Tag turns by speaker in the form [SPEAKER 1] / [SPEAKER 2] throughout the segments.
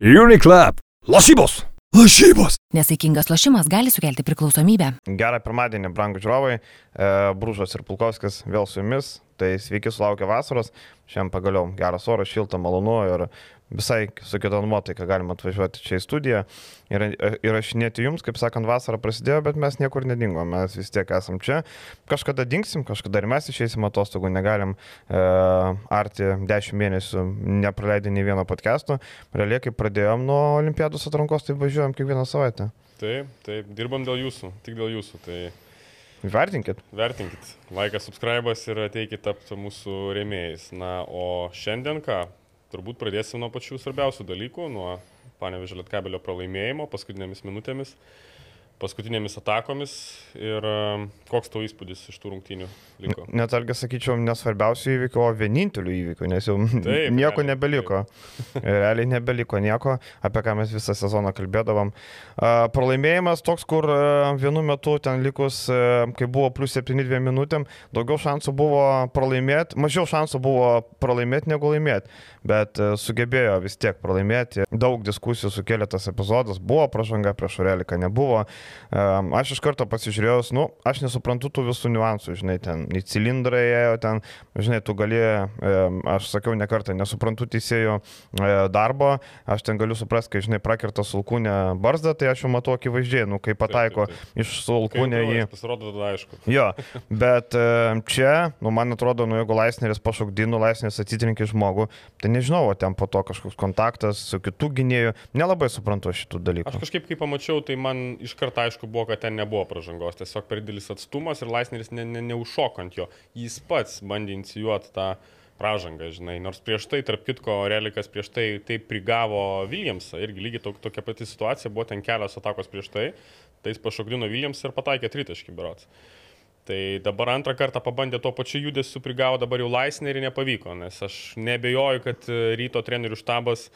[SPEAKER 1] Uniclap. Lašybos. Lašybos.
[SPEAKER 2] Nesaikingas lošimas gali sukelti priklausomybę.
[SPEAKER 3] Gerą pirmadienį, brangų žiūrovai. E, Brūžas ir Pulkovskis vėl su jumis. Tai sveiki sulaukę vasaros. Šiandien pagaliau geras oras, šilta, malonu ir visai su kita nuotaika galima atvažiuoti čia į studiją ir įrašinėti jums, kaip sakant, vasara prasidėjo, bet mes niekur nedingom, mes vis tiek esam čia. Kažkada dingsim, kažkada ir mes išeisim atostogų, negalim e, arti 10 mėnesių nepraleidę nei vieno podcast'o. Realiai, kaip pradėjom nuo olimpiados atrankos, tai važiuojam kiekvieną savaitę.
[SPEAKER 4] Taip, taip, dirbam dėl jūsų, tik dėl jūsų. Tai
[SPEAKER 3] Vertinkit.
[SPEAKER 4] vertinkit, laikas, subscribas ir ateikit tapti mūsų rėmėjais. Na, o šiandien ką? Turbūt pradėsim nuo pačių svarbiausių dalykų, nuo Panevežė Lietkabelio pralaimėjimo paskutinėmis minutėmis, paskutinėmis atakomis ir um, koks tavo įspūdis iš tų rungtynių liko?
[SPEAKER 3] Net argi sakyčiau, nesvarbiausių įvykių, o vienintelių įvykių, nes jau
[SPEAKER 4] Taip,
[SPEAKER 3] nieko
[SPEAKER 4] realiai,
[SPEAKER 3] nebeliko. Realiai nebeliko nieko, apie ką mes visą sezoną kalbėdavom. A, Pralaimėjimas toks, kur a, vienu metu ten likus, kai buvo plus 7-2 minutėm, daugiau šansų buvo pralaimėti, mažiau šansų buvo pralaimėti negu laimėti, bet sugebėjo vis tiek pralaimėti. Daug diskusijų sukėlė tas epizodas, buvo pražanga prieš Ureliką, nebuvo. A, Aš iš karto pasižiūrėjau, nu, aš nesuprantu tų visų niuansų, žinai, ten į cilindrą ėjo, ten, žinai, tu gali, e, aš sakiau ne kartą, nesuprantu teisėjo e, darbo, aš ten galiu suprasti, kai, žinai, prakirta sulkūnė barzdą, tai aš jau matau akivaizdžiai, nu, kai pataiko
[SPEAKER 4] taip,
[SPEAKER 3] iš sulkūnė į...
[SPEAKER 4] Pasirodo, tada aišku.
[SPEAKER 3] Jo, bet e, čia, nu, man atrodo, nu, jeigu Laisneris pašokdino, Laisneris atsitrenkė žmogų, tai nežinau, ten po to kažkoks kontaktas su kitų gynėjų, nelabai suprantu šitų
[SPEAKER 4] Aš
[SPEAKER 3] dalykų.
[SPEAKER 4] kažkaip, kai pamačiau, tai man iš karto aišku buvo, kad ten nebuvo pražangos. Tiesiog per didelis atstumas ir Laisneris ne, ne, neužšoko ant jo. Jis pats bandė inicijuoti tą pražangą, žinai. Nors prieš tai, tarp kitko, Relikas prieš tai taip prigavo Williamsą. Irgi lygiai tok, tokia pati situacija, buvo ten kelios atakos prieš tai. Tai jis pašokdino Williamsą ir pataikė tritaškį berots. Tai dabar antrą kartą pabandė tuo pačiu judesiu prigavo, dabar jau Laisnerį nepavyko, nes aš nebejoju, kad e, ryto trenerių štabas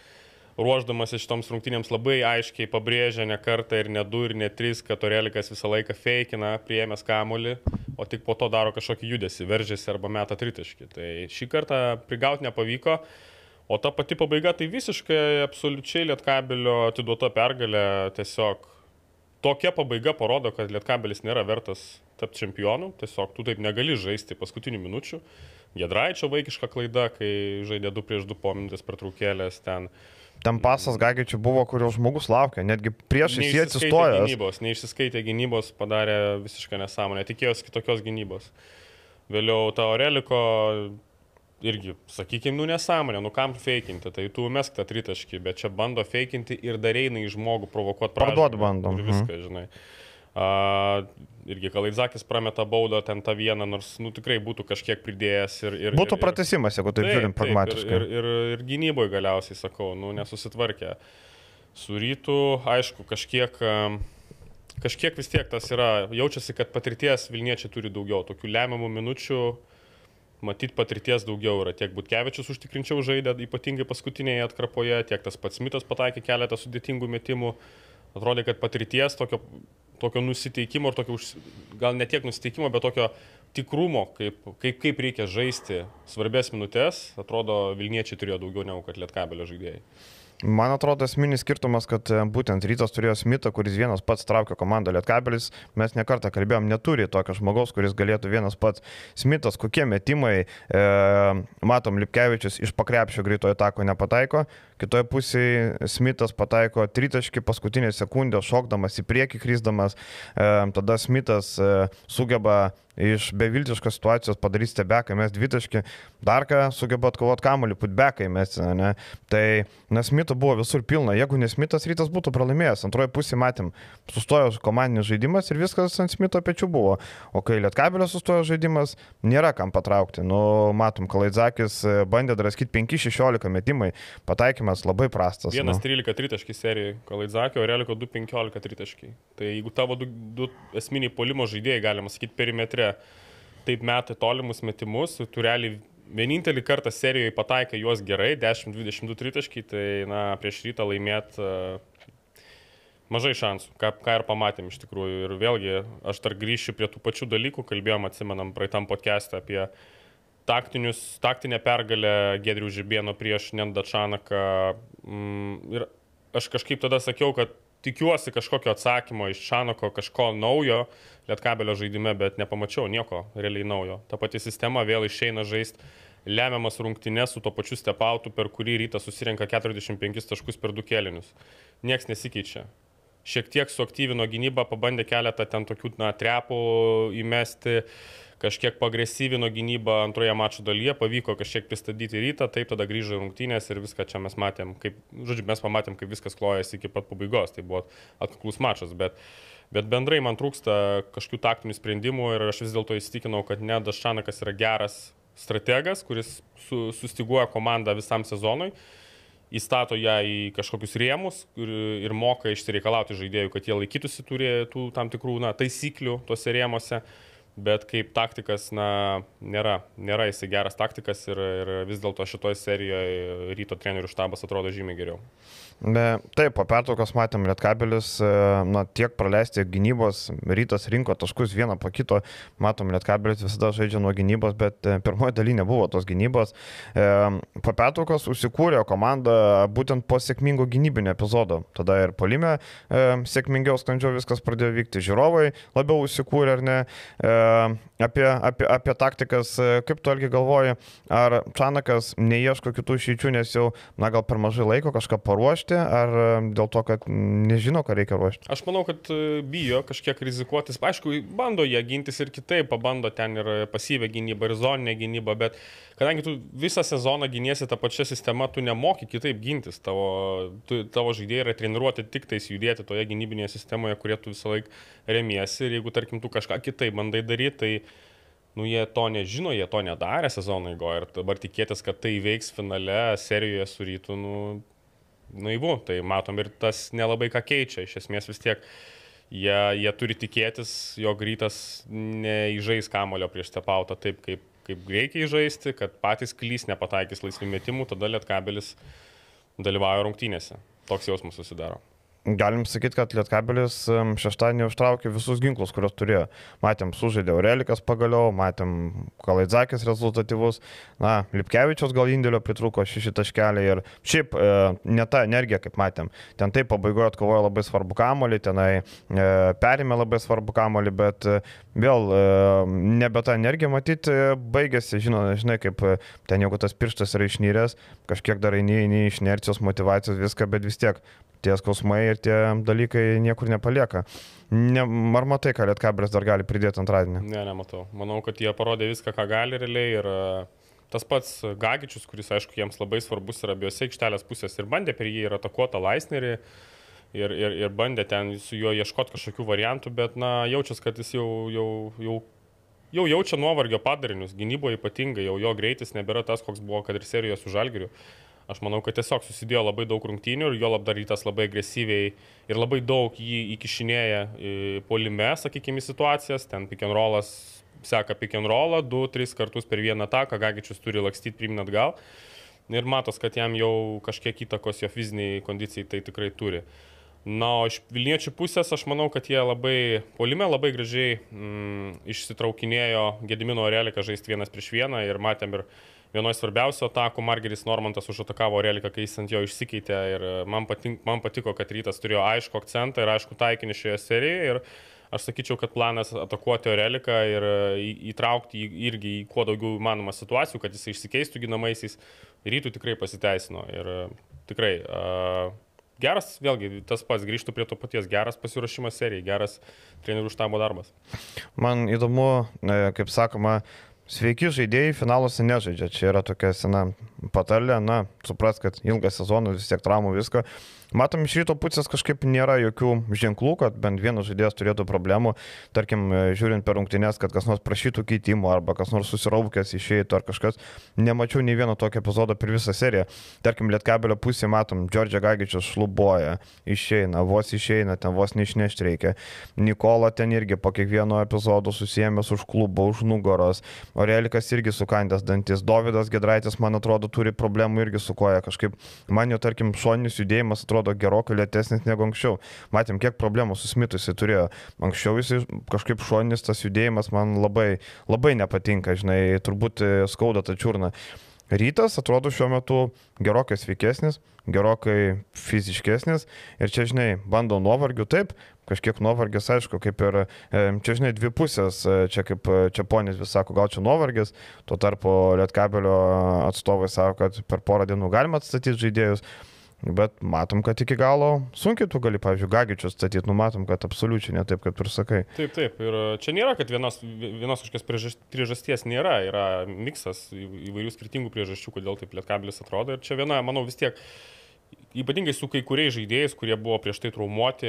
[SPEAKER 4] ruoždamas šitoms rungtynėms labai aiškiai pabrėžia ne kartą ir ne du ir ne tris, kad Orelikas visą laiką feikina, priėmęs kamolį, o tik po to daro kažkokį judesį, veržiasi arba meta tritaškį. Tai šį kartą prigauti nepavyko, o ta pati pabaiga tai visiškai absoliučiai Lietkabelio atiduota pergalė tiesiog. Tokia pabaiga parodo, kad Lietkabelis nėra vertas tapti čempionu, tiesiog tu taip negali žaisti paskutinių minučių. Gedraičio vaikiška klaida, kai žaidė 2 prieš 2 po minutės pertraukėlės ten.
[SPEAKER 3] Ten pasas Gagičių buvo, kurio žmogus laukia, netgi priešais jį atsistojęs.
[SPEAKER 4] Gynybos, neišsiskaitė gynybos, padarė visišką nesąmonę, tikėjosi kitokios gynybos. Vėliau ta Oreliko irgi, sakykime, nu nesąmonė, nu kam feikinti, tai tu mesk tą tritaškį, bet čia bando feikinti ir dar eina į žmogų provokuoti
[SPEAKER 3] Parduot bando,
[SPEAKER 4] Ir
[SPEAKER 3] mhm.
[SPEAKER 4] viską, žinai. A, irgi Kalaidzakis prameta baudą ten tą vieną, nors, nu tikrai būtų kažkiek pridėjęs ir... ir
[SPEAKER 3] Būtų
[SPEAKER 4] ir,
[SPEAKER 3] pratesimas, jeigu taip žiūrim pragmatiškai.
[SPEAKER 4] Ir, ir, ir, ir gynyboje galiausiai, sakau, nu, nesusitvarkė. Su rytu, aišku, kažkiek, kažkiek vis tiek tas yra, jaučiasi, kad patirties Vilniečiai turi daugiau, tokių lemiamų minučių, matyt, patirties daugiau yra. Tiek Butkevičius užtikrinčiau žaidė, ypatingai paskutinėje atkarpoje, tiek tas pats Mitas pataikė keletą sudėtingų metimų. Atrodė, kad patirties tokio, tokio nusiteikimo ir tokio, gal ne tiek nusiteikimo, bet tokio tikrumo, kaip, kaip, kaip reikia žaisti svarbės minutės, atrodo, Vilniečiai turėjo daugiau negu kad Lietkabelio žaidėjai.
[SPEAKER 3] Man atrodo, esminis skirtumas, kad e, būtent Rytas turėjo Smithą, kuris vienas pats traukė komandą Lietkabelis. Mes nekartą kalbėjom, neturi tokio žmogaus, kuris galėtų vienas pats. Smithas, kokie metimai, e, matom, Lipkevičius iš pakrepšio greitojo tako nepataiko, kitoje pusėje Smithas pataiko tritaškį paskutinę sekundę, šokdamas į priekį, kryzdamas, e, tada Smithas e, sugeba iš beviltiškos situacijos padaryti stebeką, mes dvitaškį, dar ką sugeba atkovoti kamuolį, putbekai mes, ne. Tai, nes Smito buvo visur pilna, jeigu nesmitas rytas būtų pralaimėjęs, antroje pusėje matėm, sustojo komandinis žaidimas ir viskas ant Smito pečių buvo, o kai Lietkabelio sustojo žaidimas, nėra kam patraukti. Nu, matom, Kalaidzakis e, bandė draskyti 5-16 metimai, pataikymas labai prastas.
[SPEAKER 4] Vienas
[SPEAKER 3] nu.
[SPEAKER 4] 13 tritaškiai serijai Kalaidzakio, Reliko 2-15 tritaškiai. Tai jeigu tavo du, du esminiai polimo žaidėjai, galima sakyti, perimetre taip metai tolimus metimus, tu realiai vienintelį kartą serijoje pataikė juos gerai, 10-22 tritaškiai, tai na, prieš rytą laimėt uh, mažai šansų, ką, ką ir pamatėm iš tikrųjų. Ir vėlgi, aš dar grįšiu prie tų pačių dalykų, kalbėjom, atsimenam, praeitam podcast'e apie taktinius, taktinę pergalę Gedrių Žibėno prieš Nendačanaką. Mm, ir aš kažkaip tada sakiau, kad tikiuosi kažkokio atsakymo iš Šanoko, kažko naujo Lietkabelio žaidime, bet nepamačiau nieko realiai naujo. Ta pati sistema vėl išeina žaisti lemiamas rungtynės su to pačiu stepautu, per kurį rytas susirenka 45 taškus per du kelinius. Niekas nesikeičia. Šiek tiek suaktyvino gynybą, pabandė keletą ten tokių, na, trepų įmesti, kažkiek pagresyvino gynybą antroje mačo dalyje, pavyko kažkiek pristabdyti rytą, taip tada grįžo rungtynės ir viską čia mes matėm, kaip, žodžiu, mes pamatėm, kaip viskas klojasi iki pat pabaigos, tai buvo atkuklus mačas, bet, bet bendrai man trūksta kažkokių taktinių sprendimų ir aš vis dėlto įsitikinau, kad Nedas Šanakas yra geras strategas, kuris su, sustiguoja komandą visam sezonui įstato ją į kažkokius rėmus ir, ir moka išsireikalauti žaidėjų, kad jie laikytųsi turė tų tam tikrų na, taisyklių tuose rėmuose. Uh, bet kaip taktikas, na, nėra, nėra jisai geras taktikas ir, ir vis dėlto šitoje serijoje ryto trenerių štabas atrodo žymiai geriau.
[SPEAKER 3] Taip, po pertraukos matėm Lietkabelis, e, na, tiek praleisti gynybos, rytas rinko taškus vieną po kito, matom, Lietkabelis visada žaidžia nuo gynybos, bet e, pirmoji daly nebuvo tos gynybos. E, po pertraukos užsikūrė komanda būtent po sėkmingo gynybinio epizodo. Tada ir polime sėkmingiau, sklandžiau viskas pradėjo vykti, žiūrovai labiau užsikūrė ar ne. Apie, apie, apie taktikas, kaip tu algi galvoji, ar Čanakas neieško kitų išeičių, nes jau, na, gal per mažai laiko kažką paruošti ruošti, ar dėl to, kad nežino, ką reikia ruošti?
[SPEAKER 4] Aš manau, kad e, bijo kažkiek rizikuotis. Aišku, bando jie gintis ir kitaip, pabando ten ir pasyvę gynybą, ir zoninę gynybą, bet kadangi tu visą sezoną gyniesi tą pačią sistemą, tu nemoki kitaip gintis. Tavo, tu, tavo žaidėjai yra treniruoti tik tais judėti toje gynybinėje sistemoje, kurie tu visą laiką remiesi. Ir jeigu, tarkim, tu kažką kitaip bandai daryti, tai nu, jie to nežino, jie to nedarė sezono eigoje ir dabar tikėtis, kad tai veiks finale serijoje su rytu, nu, naivu, tai matom ir tas nelabai ką keičia. Iš esmės vis tiek jie, jie turi tikėtis, jog rytas neįžais kamulio prieš stepautą taip, kaip, kaip reikia įžaisti, kad patys klys nepataikys laisvų metimų, tada lietkabelis dalyvauja rungtynėse. Toks jausmas susidaro.
[SPEAKER 3] Galim sakyti, kad Lietkabelis šeštadienį užtraukė visus ginklus, kuriuos turėjo. Matėm, sužaidė Aurelikas pagaliau, matėm Kalaidzakis rezultatyvus, na, Lipkevičios gal indėlio pritruko šeši taškeliai ir šiaip e, ne ta energija, kaip matėm. Ten taip pabaigoje atkovojo labai svarbu kamolį, tenai e, perėmė labai svarbu kamolį, bet e, vėl e, nebe ta energija matyti e, baigėsi, žinot, žinai, kaip e, ten jeigu tas pirštas yra išnyręs, kažkiek dar eini, eini iš inercijos, motivacijos, viską, bet vis tiek tie skausmai ir tie dalykai niekur nepalieka. Ne, ar matai, ką Lietkabelis dar gali pridėti antradienį?
[SPEAKER 4] Ne, nematau. Manau, kad jie parodė viską, ką gali realiai ir e, tas pats Gagičius, kuris, aišku, jiems labai svarbus yra abiejose aikštelės pusės ir bandė per jį ir atakuotą Laisnerį. Ir, ir, ir bandė ten su juo ieškoti kažkokių variantų, bet, na, jaučiasi, kad jis jau, jau, jau jau jaučia nuovargio padarinius, gynyboje ypatingai, jau jo greitis nebėra tas, koks buvo, kad ir serijoje su Žalgiriu. Aš manau, kad tiesiog susidėjo labai daug rungtynių ir jo labdarytas labai agresyviai ir labai daug jį įkišinėja polime, sakykime, situacijas. Ten pick and rollas seka pick and rollą, du, tris kartus per vieną ataką, Gagičius turi lakstyti priminat atgal. Ir matos, kad jam jau kažkiek įtakos jo fiziniai kondicijai tai tikrai turi. Na, o iš Vilniečių pusės aš manau, kad jie labai, polime labai gražiai mm, išsitraukinėjo Gedimino Oreliką žaisti vienas prieš vieną ir matėm ir vienoje svarbiausių atakų Margeris Normantas užatakavo Reliką, kai jis ant jo išsikeitė ir e, man, patink, man patiko, kad rytas turėjo aišku akcentą ir aišku taikinį šioje serijoje ir aš sakyčiau, kad planas atakuoti Oreliką ir e, įtraukti irgi į kuo daugiau įmanoma situacijų, kad jis išsikeistų ginamaisiais, rytų tikrai pasiteisino ir e, tikrai uh, geras, vėlgi tas pats grįžtų prie to paties, geras pasiruošimas serijai, geras trenerių štabo darbas.
[SPEAKER 3] Man įdomu, kaip sakoma, Sveiki žaidėjai finaluose nežaidžia. Čia yra tokia sena patarlė, na, supras, kad ilgas sezonas, vis tiek traumų visko. Matom, iš ryto pusės kažkaip nėra jokių ženklų, kad bent vienas žaidėjas turėtų problemų. Tarkim, žiūrint per rungtynės, kad kas nors prašytų keitimo arba kas nors susiraukęs išėjtų ar kažkas. Nemačiau nei vieno tokio epizodo per visą seriją. Tarkim, Lietkabelio pusėje matom, Džordžia Gagičius šlubuoja, išeina, vos išeina, ten vos neišnešti reikia. Nikola ten irgi po kiekvieno epizodo susijęs už klubą, už nugaros. Orelikas irgi sukandęs dantis. Davidas Gedraitis, man atrodo, turi problemų irgi su koja. Kažkaip man jo, tarkim, šoninis judėjimas atrodo atrodo gerokai lėtesnis negu anksčiau. Matėm, kiek problemų su Smitu jisai turėjo. Anksčiau jisai kažkaip šoninis tas judėjimas man labai, labai nepatinka, žinai, turbūt e, skauda tą čiurną. Rytas atrodo šiuo metu gerokai sveikesnis, gerokai fiziškesnis ir čia, žinai, bando nuovargių, taip, kažkiek nuovargis, aišku, kaip ir, e, čia, žinai, dvi pusės, e, čia kaip čia ponės vis sako, gal čia nuovargis, tuo tarpu Lietkabelio atstovai sako, kad per porą dienų galima atstatyti žaidėjus. Bet matom, kad iki galo sunkiai tu gali, pavyzdžiui, Gagičius statyti, numatom, kad absoliučiai ne taip, kaip tu ir sakai.
[SPEAKER 4] Taip, taip. Ir čia nėra, kad vienos, vienos kažkokios priežasties nėra. Yra miksas įvairių skirtingų priežasčių, kodėl taip lietkabilis atrodo. Ir čia viena, manau, vis tiek ypatingai su kai kuriais žaidėjais, kurie buvo prieš tai traumuoti,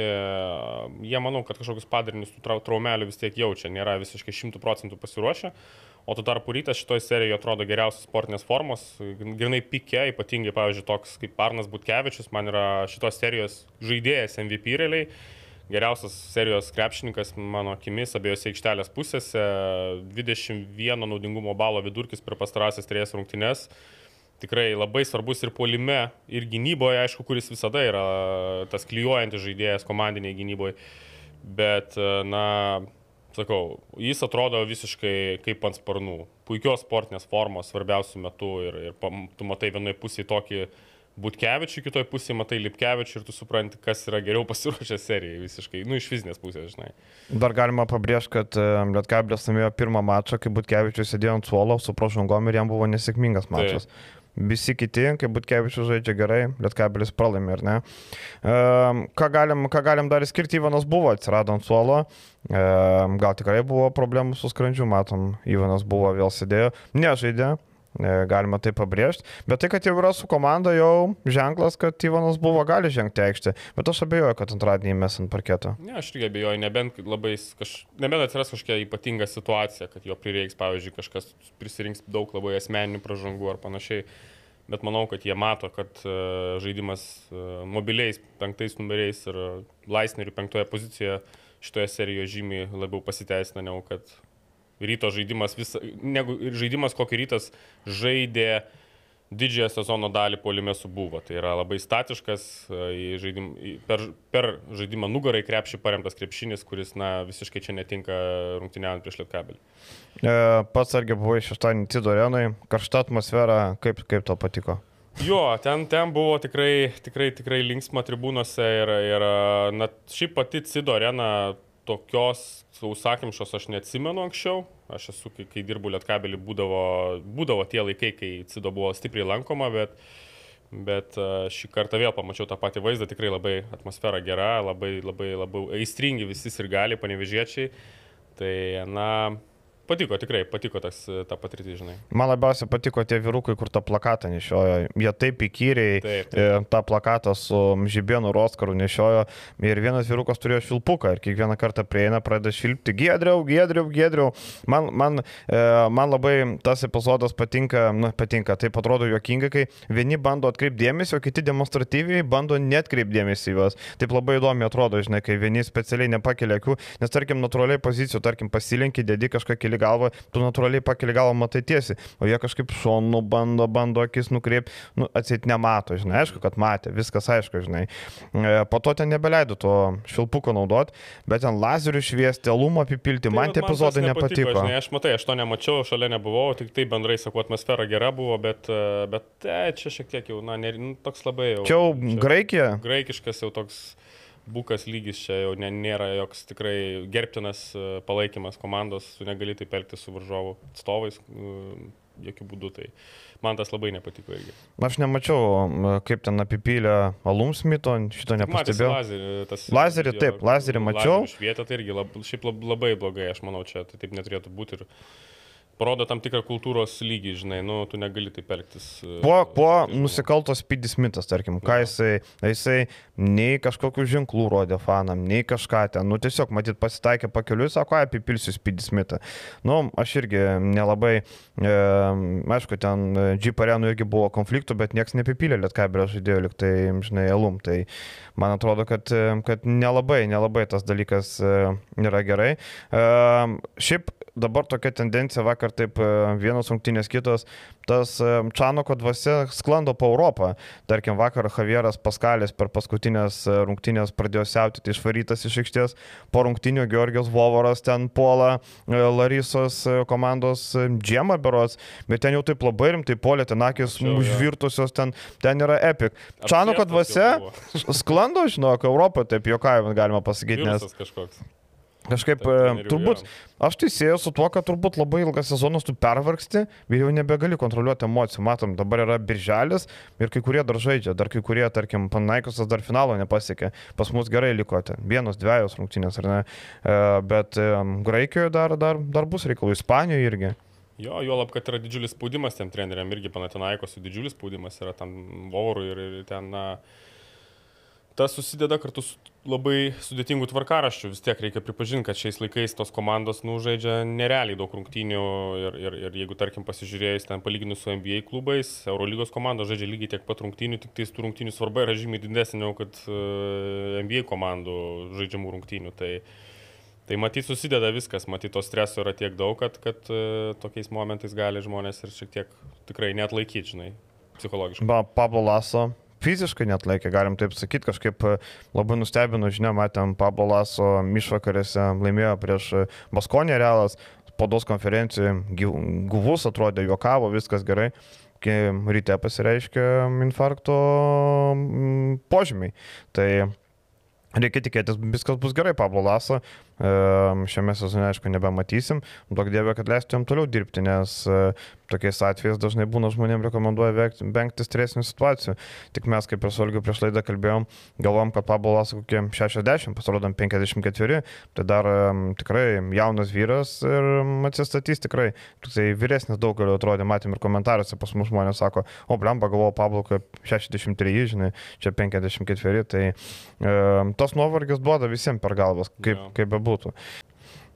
[SPEAKER 4] jie manau, kad kažkokius padarinius tų traumelių vis tiek jaučia, nėra visiškai šimtų procentų pasiruošę. O tu tarpu rytas šitoje serijoje atrodo geriausios sportinės formos, grinai pikė, ypatingai, pavyzdžiui, toks kaip Arnas Butkevičius, man yra šitos serijos žaidėjas MVP realiai, geriausias serijos krepšininkas mano akimis abiejose aikštelės pusėse, 21 naudingumo balo vidurkis per pastarąsias trijas rungtynes. Tikrai labai svarbus ir polime, ir gynyboje, aišku, kuris visada yra tas klyjuojantis žaidėjas komandiniai gynyboje. Bet, na, sakau, jis atrodo visiškai kaip ant sparnų. Puikios sportinės formos svarbiausių metų ir, ir tu matai vienoje pusėje tokį Butkevičių, kitoje pusėje matai Lipkevičių ir tu supranti, kas yra geriau pasiruošę serijai visiškai, nu iš fizinės pusės, žinai.
[SPEAKER 3] Dar galima pabrėžti, kad Lietkablis laimėjo pirmą mačą, kai Butkevičius sėdėjo ant suolo su pražangom ir jam buvo nesėkmingas mačas. Taip. Visi kiti, kaip Butkevičius žaidžia gerai, Lietkabelis pralaimė, ar ne? E, ką, galim, ką galim dar skirti, Ivanas buvo, atsirado ant suolo, e, gal tikrai buvo problemų su skrandžiu, matom, Ivanas buvo vėl sėdėjo, nežaidė, galima tai pabrėžti, bet tai, kad jau yra su komanda, jau ženklas, kad Ivanas buvo gali žengti aikštę, bet aš abejoju, kad antradienį mes ant parketo.
[SPEAKER 4] Ne, aš irgi abejoju, nebent, labai, kaž, nebent atsiras kažkokia ypatinga situacija, kad jo prireiks, pavyzdžiui, kažkas prisirinks daug labai asmeninių pražangų ar panašiai. Bet manau, kad jie mato, kad e, žaidimas e, mobiliais penktais numeriais ir laisnerių penktoje pozicijoje šitoje serijoje žymiai labiau pasiteisina, negu kad ryto žaidimas, vis, negu žaidimas, kokį rytas žaidė didžiąją sezono dalį polime subuvo. Tai yra labai statiškas, e, žaidim, per, per žaidimą nugarai krepšį paremtas krepšinis, kuris na, visiškai čia netinka rungtyniaujant prieš Lietkabelį.
[SPEAKER 3] E, pats argi buvai šeštadienį Tidorenui, karšta atmosfera, kaip, kaip tau patiko?
[SPEAKER 4] Jo, ten, ten buvo tikrai, tikrai, tikrai linksma tribūnose ir, ir na, šiaip pati Cido arena tokios sausakimšos aš neatsimenu anksčiau. Aš esu, kai, kai dirbu Lietkabelį, būdavo, būdavo tie laikai, kai Cido buvo stipriai lankoma, bet, bet šį kartą vėl pamačiau tą patį vaizdą, tikrai labai atmosfera gera, labai, labai, labai aistringi visi ir gali, panevežiečiai. Tai, na, Patiko, tikrai patiko tas, ta patirtis, žinai.
[SPEAKER 3] Man labiausiai patiko tie vyrukai, kur tą plakatą nešiojo. Jie taip įkyriai taip, taip. E, tą plakatą su Žibėnu Roskaru nešiojo. Ir vienas vyrukas turėjo šilpuką ir kiekvieną kartą prieina, pradeda šilpti. Gedriau, gedriau, gedriau. Man, man, e, man labai tas epizodas patinka, nu, patinka. Taip atrodo juokinga, kai vieni bando atkreipti dėmesį, o kiti demonstratyviai bando į juos. Taip labai įdomi atrodo, žinai, kai vieni specialiai nepakelia akių, nes tarkim, natūraliai pozicijų, tarkim, pasilinki, dedi kažką keli galvą, tu natūraliai pakeli galvą, matai tiesiai, o jie kažkaip šonu bando, bando akis nukreipti, nu, atsit nemato, žinai, aišku, kad matė, viskas aišku, žinai. E, po to ten nebeleido to šilpuko naudoti, bet ten lazerių šviesti, alumą apipilti, tai, man tie epizodai nepatiko. nepatiko.
[SPEAKER 4] Žinai, aš matai, aš to nemačiau, šalia nebuvau, tik tai bendrai, sakau, atmosfera gera buvo, bet, e, bet e, čia šiek tiek jau, na, ne, nu, toks labai jau.
[SPEAKER 3] Čia jau Graikija?
[SPEAKER 4] Graikiškas jau toks bukas lygis čia jau nėra joks tikrai gerbtinas e, palaikymas komandos, negali taip elgtis su varžovų atstovais, e, jokių būdų. Tai man tas labai nepatiko irgi.
[SPEAKER 3] Aš nemačiau, kaip ten apipylė alumsmito, šito nepastebėjau.
[SPEAKER 4] Lazerį, tas,
[SPEAKER 3] lazerį, taip, lazerį mačiau.
[SPEAKER 4] Švietą tai irgi lab, šiaip labai blogai, aš manau, čia tai taip neturėtų būti. Ir parodo tam tikrą kultūros lygį, žinai, nu, tu negali taip elgtis.
[SPEAKER 3] E, kuo nusikaltos Pidis Mitas, tarkim, ką jisai, jisai nei kažkokių ženklų rodė fanam, nei kažką ten, nu tiesiog, matyt, pasitaikė pakeliui, sako, apipilsiu Pidis Mitą. Nu, aš irgi nelabai, e, aišku, ten Jeep arenų irgi buvo konfliktų, bet niekas nepipylė Lietkabelio žaidėjo, liktai, žinai, alum. Tai man atrodo, kad, kad nelabai, nelabai tas dalykas e, yra gerai. E, šiaip dabar tokia tendencija, vakar taip e, vienos rungtynės kitos, tas e, Čanoko dvasia sklando po Europą. Tarkim, vakar Javieras Paskalis per paskutinės e, rungtynės pradėjo siautyti išvarytas iš aikštės, po rungtynių Georgijos Vovoras ten puola Larisos komandos džiemą berots, bet ten jau taip labai rimtai polė, ten akis užvirtusios, ten, ten yra epic. Čanoko dvasia sklando, žinok, Europą, taip juokavimą galima pasakyti, nes...
[SPEAKER 4] Kažkoks.
[SPEAKER 3] Kažkaip, e, turbūt, aš tai sieju su tuo, kad turbūt labai ilgas sezonas tu pervargsti ir jau nebegali kontroliuoti emocijų. Matom, dabar yra birželis ir kai kurie dar žaidžia, dar kai kurie, tarkim, Panaikosas dar finalo nepasiekė. Pas mus gerai liko ten, vienos, dviejos rungtynės, ar ne? E, bet e, Graikijoje dar, dar, dar bus reikalų, Ispanijoje irgi.
[SPEAKER 4] Jo, juolab, kad yra didžiulis spaudimas tiem treneriam, irgi Panatinaikos didžiulis spaudimas yra tam Vovorui ir, ir ten, na, tas susideda kartu su labai sudėtingų tvarkaraščių. Vis tiek reikia pripažinti, kad šiais laikais tos komandos nužaidžia nerealiai daug rungtynių ir, ir, ir jeigu, tarkim, pasižiūrėjus ten palyginus su NBA klubais, Eurolygos komandos žaidžia lygiai tiek pat rungtynių, tik tais tų rungtynių svarba yra žymiai didesnė negu kad e, NBA komandų žaidžiamų rungtynių. Tai, tai matyt susideda viskas, matyt to streso yra tiek daug, kad, kad uh, tokiais momentais gali žmonės ir šiek tiek tikrai net laikyti, žinai, psichologiškai.
[SPEAKER 3] Ba, Pablo Laso fiziškai net laikė, galim taip sakyti, kažkaip e, labai nustebino, žinia, matėm Pablo Laso išvakarėse laimėjo prieš e, Baskonį realas, spaudos konferencijoje gyvus atrodė, juokavo, viskas gerai ryte pasireiškia infarkto požymiai. Tai reikia tikėtis, viskas bus gerai, Pablo Laso šiame sezone, aišku, nebematysim. Daug dievė, kad leistų jam toliau dirbti, nes e, tokiais atvejais dažnai būna žmonėms rekomenduoja vengti stresinių situacijų. Tik mes, kaip ir Solgiu prieš laidą kalbėjom, galvom, kad Pabulas kokie 60, pasirodom 54, tai dar tikrai jaunas vyras ir atsistatys tikrai. Tai vyresnis daugeliu atrodė, matėm ir komentaruose pas mus žmonės sako, o blemba galvoju kaip 63, žinai, čia 54, tai um, tas nuovargis duoda visiems per galvas, kaip, yeah. kaip bebūtų būtų.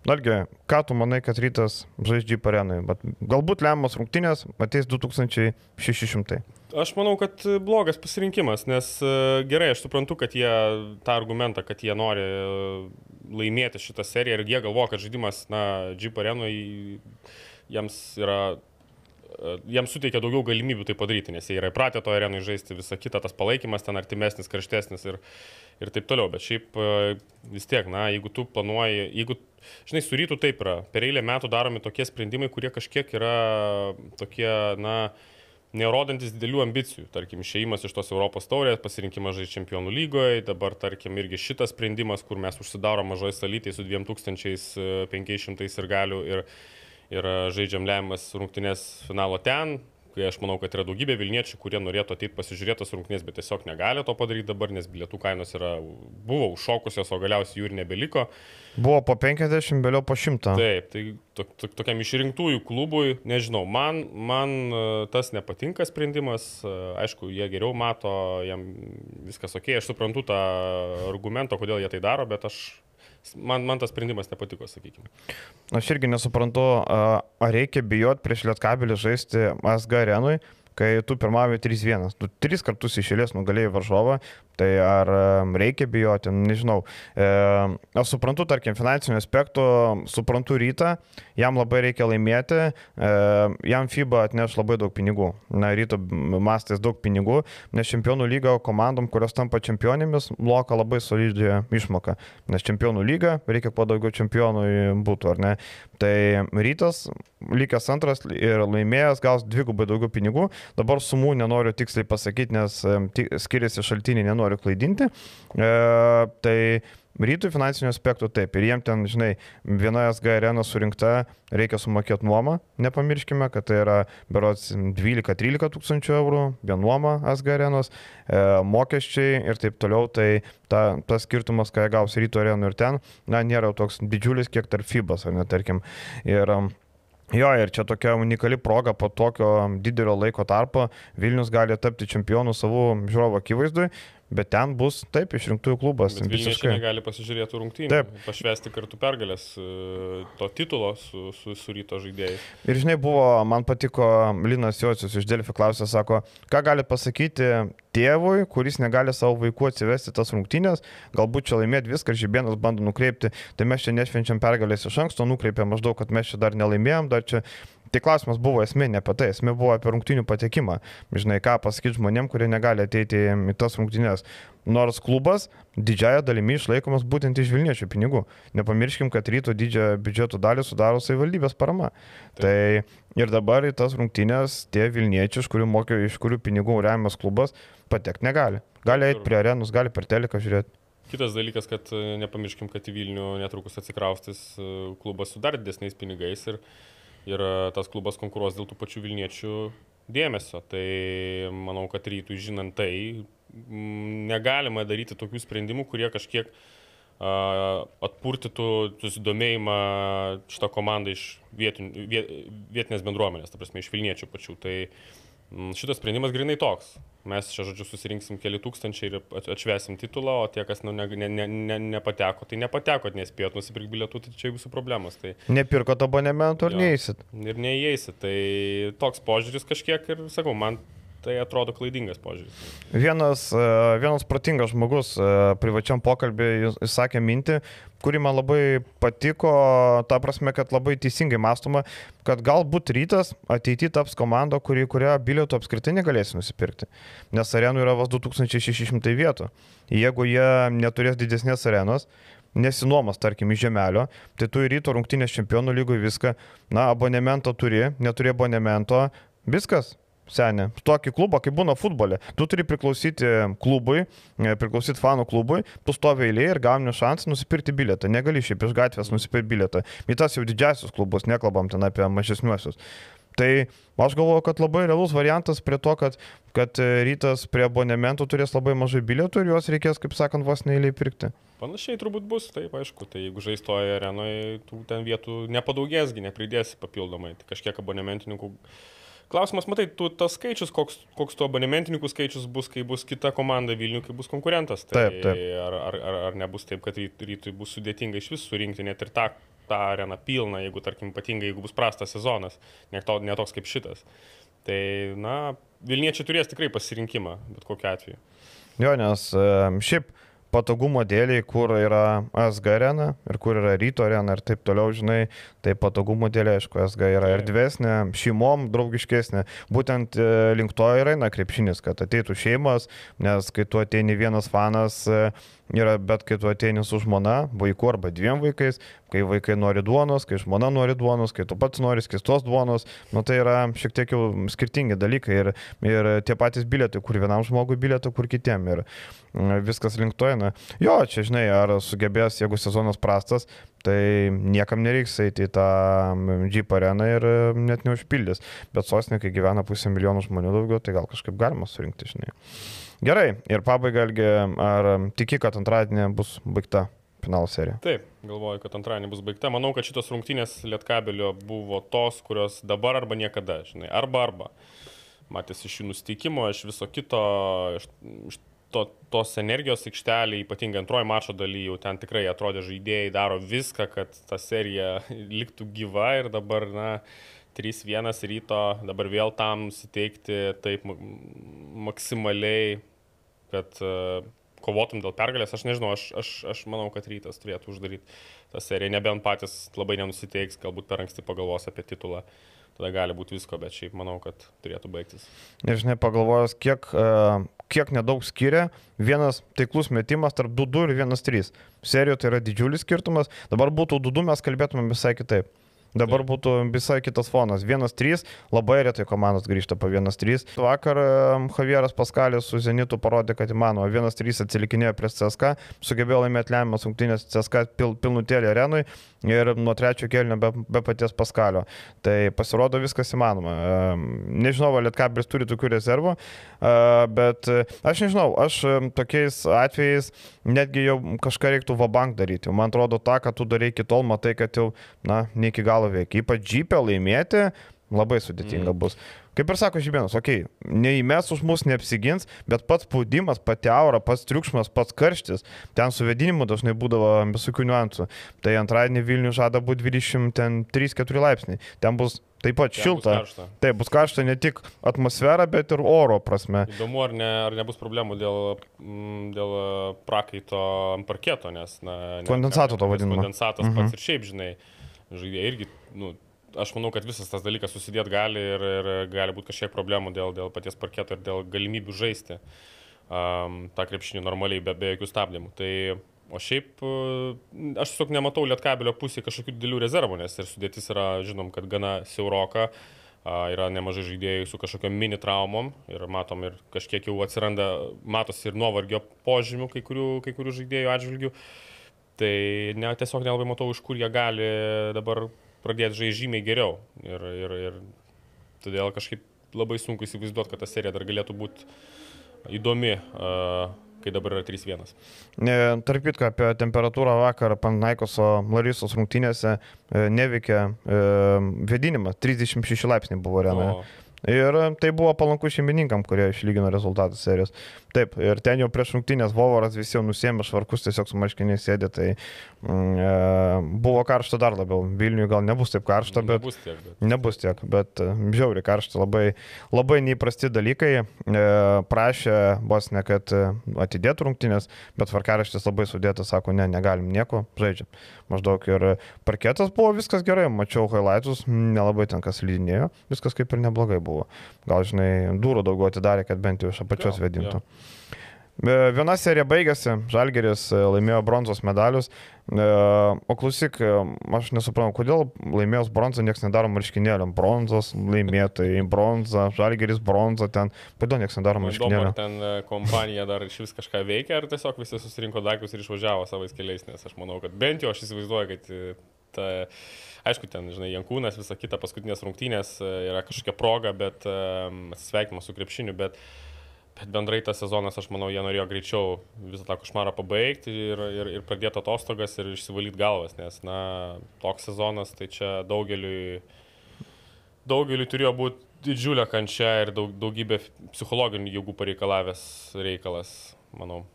[SPEAKER 3] Dargi, ką tu manai, kad rytas žaidžia parenui? Galbūt lemiamos rungtynės ateis 2600.
[SPEAKER 4] Aš manau, kad blogas pasirinkimas, nes e, gerai, aš suprantu, kad jie tą argumentą, kad jie nori e, laimėti šitą seriją ir jie galvoja, kad žaidimas, na, Jeep arenui jiems yra e, jiems suteikia daugiau galimybių tai padaryti, nes jie yra įpratę to arenui žaisti, visa kita, tas palaikymas ten artimesnis, karštesnis ir, ir taip toliau. Bet šiaip e, vis tiek, na, jeigu tu planuoji, jeigu, žinai, su rytų taip yra, per eilę metų daromi tokie sprendimai, kurie kažkiek yra tokie, na, nerodantis didelių ambicijų. Tarkim, išėjimas iš tos Europos taurės, pasirinkimas žaisti čempionų lygoje, dabar, tarkim, irgi šitas sprendimas, kur mes užsidarom mažoje salytėje su 2500 ir galiu ir, ir žaidžiam lemiamas rungtynės finalo ten, kai aš manau, kad yra daugybė Vilniečių, kurie norėtų ateiti pasižiūrėti tas rungtynės, bet tiesiog negali to padaryti dabar, nes bilietų kainos yra, buvo užšokusios, o galiausiai jų ir nebeliko.
[SPEAKER 3] Buvo po 50, vėliau po 100.
[SPEAKER 4] Taip, tai to, to, tokiam išrinktųjų klubui, nežinau, man, man e, tas nepatinka sprendimas, e, aišku, jie geriau mato, jam viskas ok, aš suprantu tą argumentą, kodėl jie tai daro, bet aš man, man tas sprendimas nepatiko, sakykime.
[SPEAKER 3] Aš irgi nesuprantu, ar reikia bijoti prieš Lietkabelį žaisti SG arenui, kai tu pirmavai 3-1. Tu tris kartus išėlės nugalėjai varžovą, Tai ar reikia bijoti, nežinau. E, aš suprantu, tarkim, finansinių aspektų, suprantu rytą, jam labai reikia laimėti, e, jam FIBA atneš labai daug pinigų. Na, ryto mastais daug pinigų, nes čempionų lyga komandom, kurios tampa čempionėmis, moka labai solidžią išmoką. Nes čempionų lyga reikia kuo daugiau čempionų būtų, ar ne? Tai rytas, likęs antras ir laimėjęs gaus dvigubai daugiau pinigų. Dabar sumų nenoriu tiksliai pasakyti, nes skiriasi šaltiniai, nenoriu klaidinti. E, tai rytų finansinių aspektų taip. Ir jiem ten, žinai, viena SG arena surinkta, reikia sumokėti nuomą. Nepamirškime, kad tai yra berots 12-13 tūkstančių eurų, vien nuoma SG arenos, e, mokesčiai ir taip toliau. Tai ta, tas skirtumas, ką jie gaus rytų arenų ir ten, na, nėra toks didžiulis, kiek tarp FIBAS, ar ne, tarkim. Ir, um, Jo, ir čia tokia unikali proga po tokio didelio laiko tarpo Vilnius gali tapti čempionu savo žiūrovo akivaizdui. Bet ten bus taip išrinktųjų klubas. Visiškai.
[SPEAKER 4] negali pasižiūrėti rungtynių,
[SPEAKER 3] Taip.
[SPEAKER 4] pašvesti kartu pergalės e, to titulo su, su, su ryto žaidėjais.
[SPEAKER 3] Ir žinai, buvo, man patiko Linas Jocius iš Delfi klausė, sako, ką gali pasakyti tėvui, kuris negali savo vaikų atsivesti tas rungtynės, galbūt čia laimėti viską, žibienas bando nukreipti, tai mes čia nešvenčiam pergalės iš anksto, nukreipė maždaug, kad mes čia dar nelaimėjom, dar čia Tai klausimas buvo esmė, ne apie tai, esmė buvo apie rungtynių patekimą. Žinai, ką pasakyti žmonėm, kurie negali ateiti į tas rungtynės. Nors klubas didžiaja dalimi išlaikomas būtent iš Vilniečių pinigų. Nepamirškim, kad ryto didžiąją biudžeto dalį sudaro savivaldybės parama. Taip. Tai ir dabar į tas rungtynės tie Vilniečiai, iš kurių, mokė, iš kurių pinigų remiamas klubas, patekti negali. Gali eiti prie arenus, gali per teleką žiūrėti.
[SPEAKER 4] Kitas dalykas, kad e, nepamirškim, kad į Vilnių netrukus atsikraustis e, klubas su dar didesniais pinigais ir, ir e, tas klubas konkuruos dėl tų pačių Vilniečių dėmesio. Tai manau, kad rytų žinant tai, negalima daryti tokių sprendimų, kurie kažkiek atpurtytų susidomėjimą šitą komandą iš vietin, viet, vietinės bendruomenės, ta prasme, iš Vilniečių pačių. Tai mm, šitas sprendimas grinai toks. Mes čia, žodžiu, susirinksim keli tūkstančiai ir at- atšvesim titulą, o tie, kas nu, ne, ne, ne, ne, nepateko, tai nepateko, nespėjot nusipirkti bilietų, tai čia jūsų problemos. Tai
[SPEAKER 3] Nepirkot abonementų ir neįsit.
[SPEAKER 4] ir neįeisi. Tai toks požiūris kažkiek ir, sakau, man tai atrodo klaidingas požiūris.
[SPEAKER 3] Vienas, e, vienas protingas žmogus e, privačiam pokalbį jis- jis sakė mintį, kuri man labai patiko, ta prasme, kad labai teisingai mąstoma, kad galbūt rytas ateityje taps komanda, kuri, kurią bilietų apskritai negalės nusipirkti. Nes arenų yra vos 2600 vietų. Jeigu jie neturės didesnės arenos, nesinuomas, tarkim, iš žemelio, tai tu į ryto rungtynės čempionų lygui viską, na, abonemento turi, neturi abonemento, viskas. Senė, tokį klubą, kaip būna futbole. Tu turi priklausyti klubui, e, priklausyti fanų klubui, tu stovi eilėje ir gauni šansą nusipirkti bilietą. Negali šiaip iš gatvės nusipirkti bilietą. Į tas jau didžiasius klubus, nekalbam ten apie mažesniuosius. Tai aš galvoju, kad labai realus variantas prie to, kad, kad e, rytas prie abonementų turės labai mažai bilietų ir juos reikės, kaip sakant, vos neįliai pirkti.
[SPEAKER 4] Panašiai turbūt bus, taip, aišku, tai jeigu žaistoje arenoje, tų ten vietų nepadaugėsgi, nepridėsi papildomai, tai kažkiek abonementininkų. Klausimas, matai, tu tas skaičius, koks, koks tų abonementininkų skaičius bus, kai bus kita komanda Vilnių, kai bus konkurentas. Tai
[SPEAKER 3] Taip, taip.
[SPEAKER 4] Ar, ar, ar, ar nebus taip, kad ryt- rytui bus sudėtinga iš vis surinkti net ir tą, tą areną pilną, jeigu, tarkim, ypatingai, jeigu bus prastas sezonas, ne, to, ne toks kaip šitas. Tai, na, Vilniečiai turės tikrai pasirinkimą, bet kokiu atveju.
[SPEAKER 3] Jo, nes šiaip patogumo dėliai, kur yra SG arena ir kur yra ryto arena ir taip toliau, žinai, tai patogumo dėliai, aišku, SG yra erdvesnė, šeimom draugiškesnė. Būtent e, link to ir eina krepšinis, kad ateitų šeimos, nes kai tu ateini vienas fanas, e, yra, bet kai tu ateini su žmona, vaiku arba dviem vaikais, kai vaikai nori duonos, kai žmona nori duonos, kai tu pats nori skistos duonos, nu tai yra šiek tiek jau skirtingi dalykai ir, ir tie patys bilietai, kur vienam žmogui bilietai, kur kitiem ir mm, viskas link to eina. Jo, čia žinai, ar sugebės, jeigu sezonas prastas, tai niekam nereiks eiti į tą mm, Jeep areną ir mm, net neužpildys. Bet sostinė, kai gyvena pusę milijonų žmonių daugiau, tai gal kažkaip galima surinkti, žinai. Gerai, ir pabaigai, Algi, ar tiki, kad antradienį bus baigta finalo serija?
[SPEAKER 4] Taip, galvoju, kad antradienį bus baigta. Manau, kad šitos rungtynės Lietkabelio buvo tos, kurios dabar arba niekada, žinai, arba arba. Matėsi iš jų nusteikimo, iš viso kito, iš, iš to, tos energijos aikštelė, ypatingai antroji mačo daly, jau ten tikrai atrodė žaidėjai daro viską, kad ta serija liktų gyva ir dabar, na, 3-1 ryto, dabar vėl tam suteikti taip ma- maksimaliai, kad uh, kovotum dėl pergalės, aš nežinau, aš, aš, aš manau, kad rytas turėtų uždaryti tą seriją, nebent patys labai nenusiteiks, galbūt per anksti pagalvos apie titulą, tada gali būti visko, bet šiaip manau, kad turėtų baigtis.
[SPEAKER 3] Nežinai, pagalvojęs, kiek, e, kiek nedaug skiria vienas taiklus metimas tarp 2-2 ir 1-3. Serijoje tai yra didžiulis skirtumas. Dabar būtų 2-2, mes kalbėtumėm visai kitaip. Dabar
[SPEAKER 4] Taip.
[SPEAKER 3] būtų visai kitas fonas. 1-3, labai retai komandos grįžta po 1-3. Vakar Javieras Paskalis su Zenitu parodė, kad įmanoma. 1-3 atsilikinėjo prieš CSK, sugebėjo laimėti lemiamas rungtynės CSK pil, pilnutėlį arenui ir nuo trečio kelnio be, be paties Paskalio. Tai pasirodo viskas įmanoma. Nežinau, Lietkabris turi tokių rezervų, e, bet e, aš nežinau, aš tokiais atvejais netgi jau kažką reiktų vabank daryti. Man atrodo, tą, ką tu darai iki tol, matai, kad jau, na, ne iki galo veikia. Ypač džipę laimėti, Labai sudėtinga mm. bus. Kaip ir sako Žibėnas, okei, okay, neįmes už mus neapsigins, bet pats spaudimas, pati aura, pats triukšmas, pats karštis, ten suvedinimu dažnai būdavo visokių niuansų. Tai antradienį Vilnių žada būti 23-4 laipsniai. Ten bus taip pat ten šilta.
[SPEAKER 4] Bus karšta.
[SPEAKER 3] Taip, bus karšta ne tik atmosfera, bet ir oro prasme.
[SPEAKER 4] Įdomu, ar, ne, ar nebus problemų dėl, mm, dėl parkaito ant parketo, nes... Na,
[SPEAKER 3] kondensato to vadinamo.
[SPEAKER 4] Kondensatas mhm. pats ir šiaip, žinai, žaidėjai irgi, nu, aš manau, kad visas tas dalykas susidėt gali ir, ir gali būti kažkiek problemų dėl, dėl paties parketo ir dėl galimybių žaisti um, tą krepšinį normaliai, be, be jokių stabdymų. Tai, o šiaip aš tiesiog nematau lietkabelio pusėje kažkokių didelių rezervų, nes ir sudėtis yra, žinom, kad gana siauroka. Yra nemažai žaidėjų su kažkokiam mini traumom ir matom ir kažkiek jau atsiranda, matosi ir nuovargio požymių kai kurių, kai kurių žaidėjų atžvilgių. Tai ne, tiesiog nelabai matau, iš kur jie gali dabar pradėti žaisti žymiai geriau. Ir, ir, ir todėl kažkaip labai sunku įsivaizduoti, kad ta serija dar galėtų būti įdomi. Uh, kai dabar yra 3-1.
[SPEAKER 3] Tarp kitko, apie temperatūrą vakar Panaikoso Larisos rungtynėse e, neveikia e, vėdinimas, 36 laipsniai buvo arenoje. Ir tai buvo palanku šeimininkam, kurie išlygino rezultatų serijos. Taip, ir ten jau prieš rungtynės Vovaras visi jau nusėmė švarkus, tiesiog su marškiniais sėdė, tai mm, e, buvo karšta dar labiau. Vilniuje gal nebus taip karšta, bet
[SPEAKER 4] nebus tiek, bet,
[SPEAKER 3] nebus tiek, bet e, žiauri karšta, labai, labai neįprasti dalykai. E, prašė vos ne, kad e, atidėtų rungtynės, bet varkaraštis labai sudėtas, sako, ne, negalim nieko, žaidžiam. Maždaug ir parketas buvo viskas gerai, mačiau highlights, nelabai ten kas lydinėjo, viskas kaip ir neblogai buvo. Gal, žinai, durų daugiau atidarė, kad bent jau iš apačios vedintų. Ja. Viena serija baigėsi, Žalgeris e, laimėjo bronzos medalius, e, o klausyk, e, aš nesuprantu, kodėl laimėjus bronzą niekas nedaro marškinėlėm. Bronzos laimėtojai, bronza, Žalgeris bronza ten, kodėl niekas nedaro marškinėlėm.
[SPEAKER 4] Ar ten kompanija dar iš vis kažką veikia, ar tiesiog visi susirinko daiktus ir išvažiavo savais keliais, nes aš manau, kad bent jau aš įsivaizduoju, kad ta, aišku, ten, žinai, Jankūnas, visa kita paskutinės rungtynės yra kažkokia proga, bet um, atsisveikimas su krepšiniu, bet Bet bendrai tas sezonas, aš manau, jie norėjo greičiau visą tą košmarą pabaigti ir, ir, ir pradėti atostogas ir išsivalyti galvas, nes, na, toks sezonas, tai čia daugeliui, daugeliui turėjo būti didžiulė kančia ir daug, daugybė psichologinių jėgų pareikalavęs reikalas, manau.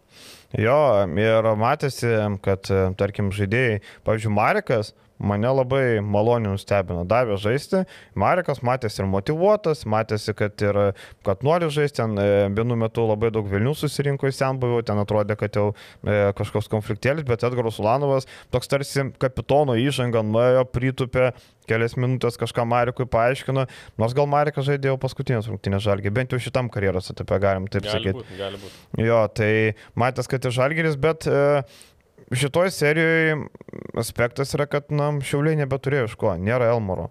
[SPEAKER 3] Jo, ir matėsi, kad, tarkim, žaidėjai, pavyzdžiui, Marikas, mane labai maloniai nustebino. Davė žaisti, Marikas matėsi ir motivuotas, matėsi, kad, ir, kad nori žaisti, ten e, vienu metu labai daug Vilnių susirinko į senbuvį, ten atrodė, kad jau e, kažkoks konfliktėlis, bet Edgaras Ulanovas toks tarsi kapitono įžanga nuėjo, pritupė, kelias minutės kažką Marikui paaiškino, nors gal Marikas žaidė jau paskutinės rungtynės žalgį, bent jau šitam karjeros etape galim taip
[SPEAKER 4] gali
[SPEAKER 3] sakyti.
[SPEAKER 4] Būt, gali būt.
[SPEAKER 3] Jo, tai matęs, kad ir žalgeris, bet e, šitoj serijoje aspektas yra, kad, na, Šiauliai nebeturėjo iš ko, nėra Elmoro.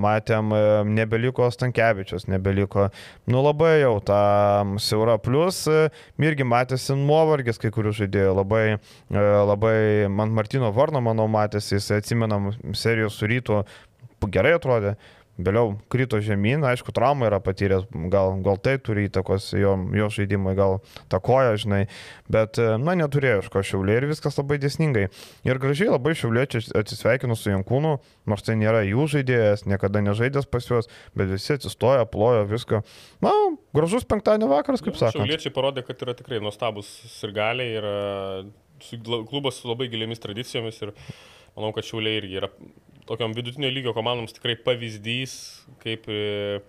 [SPEAKER 3] Matėm, e, nebeliko Stankievičius, nebeliko, nu labai jau tą siaurą, plus e, irgi matėsi nuovargis kai kurių žaidėjų, labai, e, labai, man Martino Varno, manau, matėsi, jis atsimenam serijos su rytu, gerai atrodė. Vėliau krito žemyn, aišku, traumą yra patyręs, gal, gal tai turi įtakos jo, jo žaidimui, gal takoja, žinai, bet, e, na, neturėjo iš ko šiauliai ir viskas labai dėsningai. Ir gražiai labai šiauliečiai atsisveikino su Jankūnu, nors tai nėra jų žaidėjas, niekada nežaidęs pas juos, bet visi atsistojo, plojo viską. Na, gražus penktadienio vakaras, kaip sakoma.
[SPEAKER 4] Šiauliečiai parodė, kad yra tikrai nuostabus ir galiai, yra klubas su labai giliamis tradicijomis ir manau, kad šiauliai irgi yra tokiam vidutinio lygio komandoms tikrai pavyzdys, kaip, e,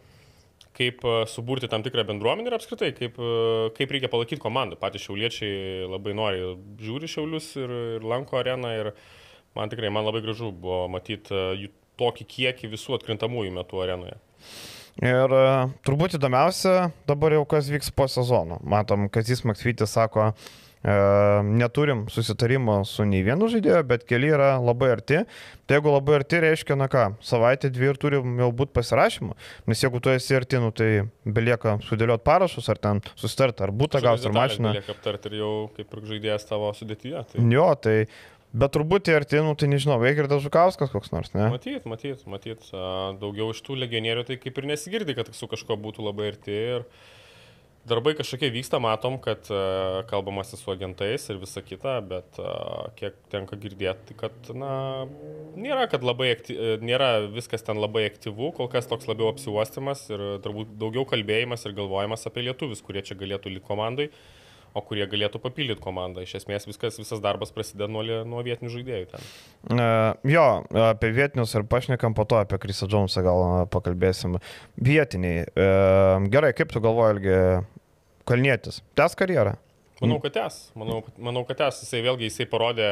[SPEAKER 4] kaip e, suburti tam tikrą bendruomenę ir apskritai, kaip, e, kaip reikia palaikyti komandą. Patys šiauliečiai labai nori žiūri šiaulius ir, ir lanko areną ir man tikrai, man labai gražu buvo matyti jų tokį kiekį visų atkrintamųjų metų arenoje.
[SPEAKER 3] Ir turbūt įdomiausia dabar jau kas vyks po sezono. Matom, kad jis Maksvytis sako, neturim susitarimo su nei vienu žaidėju, bet keli yra labai arti. Tai jeigu labai arti, reiškia, na ką, savaitę dvi ir turim jau būti pasirašymu. Nes jeigu tu esi arti, nu, tai belieka sudėlioti parašus, ar ten susitarti, ar būtų gauti, ar mašiną.
[SPEAKER 4] Belieka aptarti ir jau kaip ir žaidėjas tavo sudėtyje. Tai...
[SPEAKER 3] Jo, tai Bet turbūt į artinų, tai nežinau, veikia ir tas Žukauskas koks nors, ne?
[SPEAKER 4] Matyt, matyt, matyt. Daugiau iš tų legionierių tai kaip ir nesigirdi, kad su kažko būtų labai arti. Ir darbai kažkokie vyksta, matom, kad uh, kalbamasi su agentais ir visa kita, bet uh, kiek tenka girdėti, tai kad, na, nėra, kad labai akty... nėra viskas ten labai aktyvu, kol kas toks labiau apsiuostimas ir turbūt daugiau kalbėjimas ir galvojimas apie lietuvius, kurie čia galėtų likti komandai. O kurie galėtų papildyti komandą. Iš esmės viskas, visas darbas prasideda nuo, nuo vietinių žaidėjų ten.
[SPEAKER 3] Uh, jo, apie vietinius ir pašnekam po to, apie Krisą Džonsą gal pakalbėsim. Vietiniai. Uh, gerai, kaip tu galvoji, Ilgi, Kalnietis, tęs karjerą?
[SPEAKER 4] Manau, kad tęs. Manau, manau, kad tęs. Jisai vėlgi, jisai parodė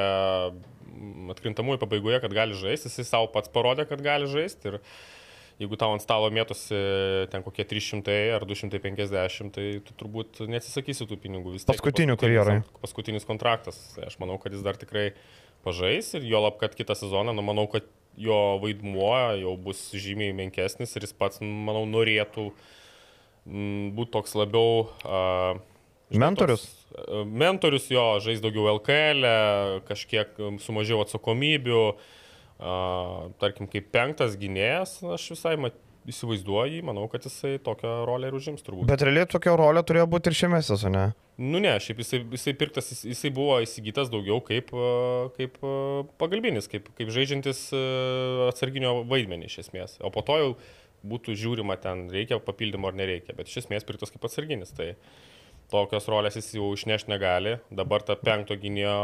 [SPEAKER 4] atkrintamųjų pabaigoje, kad gali žaisti. Jisai savo pats parodė, kad gali žaisti. Ir jeigu tau ant stalo mėtosi ten kokie 300 ar 250, tai tu turbūt neatsisakysi tų pinigų. Vis
[SPEAKER 3] Paskutinių karjerai.
[SPEAKER 4] Paskutinis kontraktas. Aš manau, kad jis dar tikrai pažais ir jo lab, kad kitą sezoną, nu, manau, kad jo vaidmuo jau bus žymiai menkesnis ir jis pats, manau, norėtų būti toks labiau... Uh,
[SPEAKER 3] Mentorius?
[SPEAKER 4] Toks, mentorius jo, žais daugiau LKL, kažkiek sumažiau atsakomybių, uh, tarkim, kaip penktas gynėjas, aš visai mat, įsivaizduoju jį, manau, kad jisai tokią rolę ir užims turbūt.
[SPEAKER 3] Bet realiai tokia rolė turėjo būti ir šiame sezone.
[SPEAKER 4] Nu ne, šiaip jisai, jisai pirktas, jisai buvo įsigytas daugiau kaip, kaip pagalbinis, kaip, kaip žaidžiantis atsarginio vaidmenį iš esmės. O po to jau būtų žiūrima ten, reikia papildymo ar nereikia, bet iš esmės pirktas kaip atsarginis. Tai tokios rolės jis jau išneš negali, dabar ta penkto gynėjo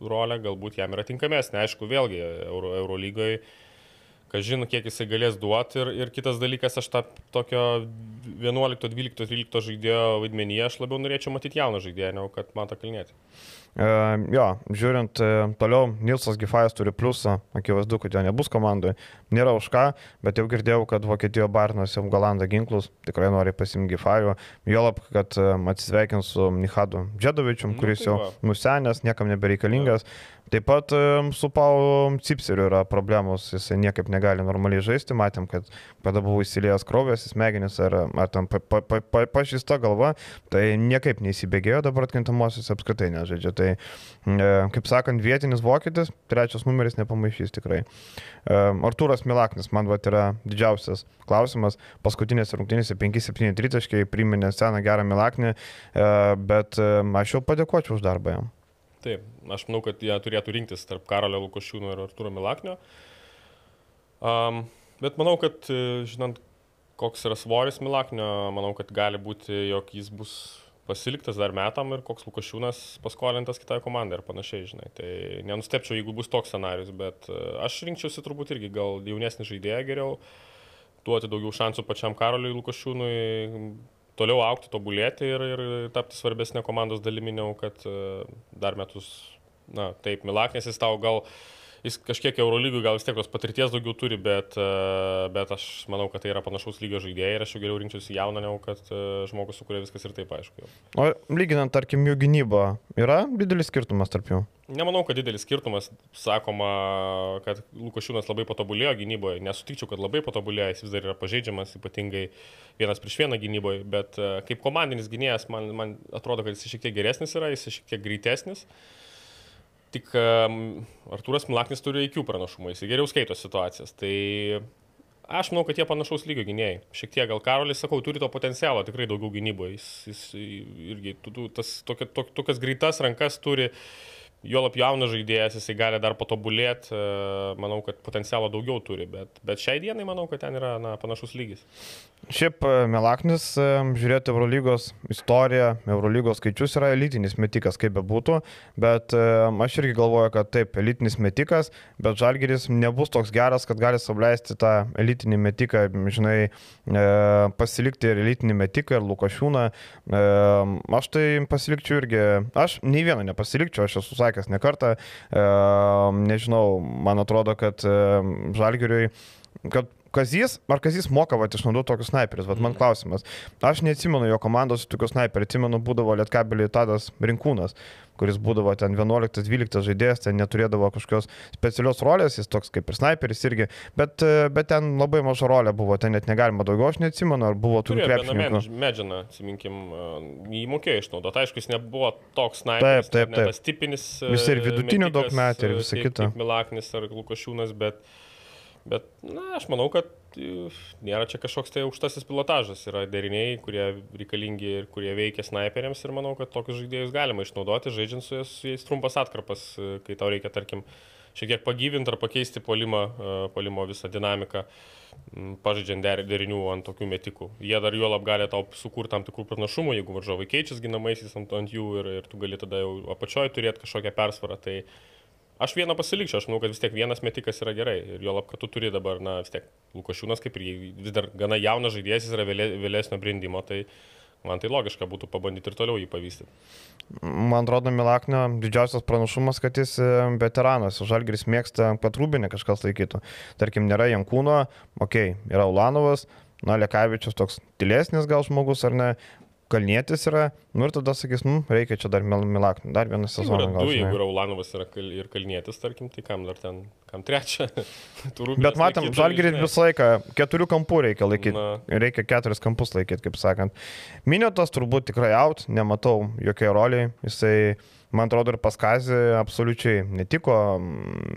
[SPEAKER 4] rolė galbūt jam yra tinkamesnė. Aišku, vėlgi Euro, Eurolygoje, kas žino, kiek jisai galės duoti ir, ir kitas dalykas, aš tą tokio 11, 12, 13 žaidėjo vaidmenyje aš labiau norėčiau matyti jauną žaidėją, negu kad man tą kalnėti.
[SPEAKER 3] Uh, jo, žiūrint uh, toliau, Nilsas Gifajas turi pliusą, akivaizdu, kad jo nebus komandoje, nėra už ką, bet jau girdėjau, kad Vokietijoje Barnas jau galanda ginklus, tikrai nori pasimti Gifajų, juolab, kad uh, atsisveikins su Nihadu Džedovičium, kuris nu, tai jau nusenęs, niekam nebereikalingas. Ja. Taip pat su Pau Cipseriu yra problemos, jisai niekaip negali normaliai žaisti, matėm, kad kada buvo įsiliejęs krovės, smegenis ar, ar tam pa, pa, pa, pažįsta galva, tai niekaip neįsibėgėjo, dabar atkintamosios apskritai nežaidžia. Tai, e, kaip sakant, vietinis vokietis, trečias numeris nepamaišys tikrai. E, Artūras Milaknis, man va, yra didžiausias klausimas. Paskutinėse rungtynėse 5-7 tritaškai priminė seną gerą Milaknį, e, bet aš jau padėkočiau už darbą jam.
[SPEAKER 4] Taip, aš manau, kad jie turėtų rinktis tarp Karolio Lukošiūno ir Arturo Milaknio. Um, bet manau, kad e, žinant, koks yra svoris Milaknio, manau, kad gali būti, jog jis bus pasiliktas dar metam ir koks Lukošiūnas paskolintas kitai komandai ir panašiai, žinai. Tai nenustepčiau, jeigu bus toks scenarius, bet e, aš rinkčiausi turbūt irgi gal jaunesnį žaidėją geriau, duoti daugiau šansų pačiam Karoliui Lukošiūnui toliau aukti, tobulėti ir, ir tapti svarbesnė komandos dalimi, negu kad e, dar metus, na taip, Milaknės jis tau gal uh, jis kažkiek Eurolygų gal vis tiek tos patirties daugiau turi, bet, e, bet aš manau, kad tai yra panašaus lygio žaidėjai ir aš jau geriau rinkčiausi jauną, negu kad e, žmogus, su kuriuo viskas ir taip aišku. Jau.
[SPEAKER 3] O lyginant, tarkim, jų gynybą, yra didelis skirtumas tarp jų?
[SPEAKER 4] Nemanau, kad didelis skirtumas. Sakoma, kad Lukošiūnas labai patobulėjo gynyboje. Nesutikčiau, kad labai patobulėjo, jis vis dar yra pažeidžiamas, ypatingai vienas prieš vieną gynyboje. Bet e, kaip komandinis gynėjas, man, man atrodo, kad jis šiek tiek geresnis yra, jis šiek tiek greitesnis. Uh, Tik Artūras Milaknis turi IQ pranašumą, jis geriau skaito situacijas. Tai aš manau, kad jie panašaus lygio gynėjai. Šiek tiek gal Karolis, sakau, turi to potencialo tikrai daugiau gynyboje. Jis, jis irgi tu, tu, tas, tokia, to, tokias greitas rankas turi. Uh, Juolap jaunas žaidėjas, jisai gali dar patobulėti, e, manau, kad potencialo daugiau turi, bet, bet šiai dienai manau, kad ten yra na, panašus lygis.
[SPEAKER 3] Šiaip e, Melaknis, e, žiūrėti Eurolygos istoriją, Eurolygos skaičius yra elitinis metikas, kaip be būtų, bet aš irgi galvoju, kad taip, elitinis metikas, bet Žalgeris nebus toks geras, kad gali sauliaisti tą elitinį metiką, žinai, pasilikti ir elitinį metiką, ir Lukašiūną. Aš tai pasilikčiau irgi, aš nei vieno nepasilikčiau, aš esu sakęs, sakęs ne kartą, e, nežinau, man atrodo, kad Žalgiriui, kad Kazys, ar Kazys moka va, išnaudoti tokius snaiperius, bet man mhm. klausimas. Aš neatsimenu jo komandos tokių snaiperių, atsimenu būdavo Lietkabelį Tadas Rinkūnas, kuris būdavo ten 11-12 žaidėjas, ten neturėdavo kažkokios specialios rolės, jis toks kaip ir sniperis irgi, bet, bet ten labai maža rolė buvo, ten net negalima daugiau, aš neatsimenu, ar buvo tų krepšininkų.
[SPEAKER 4] Medžiną, atsiminkim, jį mokėjo išnaudoti, aišku, jis nebuvo toks sniperis,
[SPEAKER 3] taip, taip, taip.
[SPEAKER 4] tas tipinis.
[SPEAKER 3] Jis ir vidutinių daug metų ir visą kitą.
[SPEAKER 4] Milaknis ar Lukošiūnas, bet Bet, na, aš manau, kad e, nėra čia kažkoks tai aukštasis pilotažas. Yra deriniai, kurie reikalingi ir kurie veikia snaiperiams ir manau, kad tokius žaidėjus galima išnaudoti, žaidžiant su jais, su jais trumpas atkarpas, e, kai tau reikia, tarkim, šiek tiek pagyvinti ar pakeisti polimą, e, polimo visą dinamiką, pažaidžiant der, derinių ant tokių metikų. Jie dar juolab gali tau sukurti tam tikrų pranašumų, jeigu varžovai keičiasi ginamaisiais ant, ant jų ir, ir tu gali tada jau apačioje turėti kažkokią persvarą. Tai aš vieną pasilikčiau, aš manau, kad vis tiek vienas metikas yra gerai. Ir juolab, kad tu turi dabar, na, vis tiek Lukošiūnas kaip ir vis dar gana jaunas žaidėjas, jis yra vėlė- vėlesnio brandimo, tai man tai logiška būtų pabandyti ir toliau jį pavystyti.
[SPEAKER 3] Man atrodo, Milaknio didžiausias pranašumas, kad jis e, veteranas. Žalgris mėgsta, kad Rūbinė kažkas laikytų. Tarkim, nėra Jankūno, okei, okay, yra Ulanovas, na, Lekavičius toks tylesnis gal žmogus ar ne. Kalnietis yra, nu ir tada sakys, nu, reikia čia dar Mil- Milaknio, dar vieną sezoną gal.
[SPEAKER 4] du, jeigu
[SPEAKER 3] žinai.
[SPEAKER 4] yra kal- ir Kalnietis, tarkim, tai kam dar ten, kam trečią? Rūbinas
[SPEAKER 3] Bet matom, Žalgiris visą laiką keturių kampų reikia laikyti.
[SPEAKER 4] Na.
[SPEAKER 3] Reikia keturis kampus laikyti, kaip sakant. Minėtas turbūt tikrai out, nematau jokiai roliai. Jisai, man atrodo, ir paskazį absoliučiai netiko.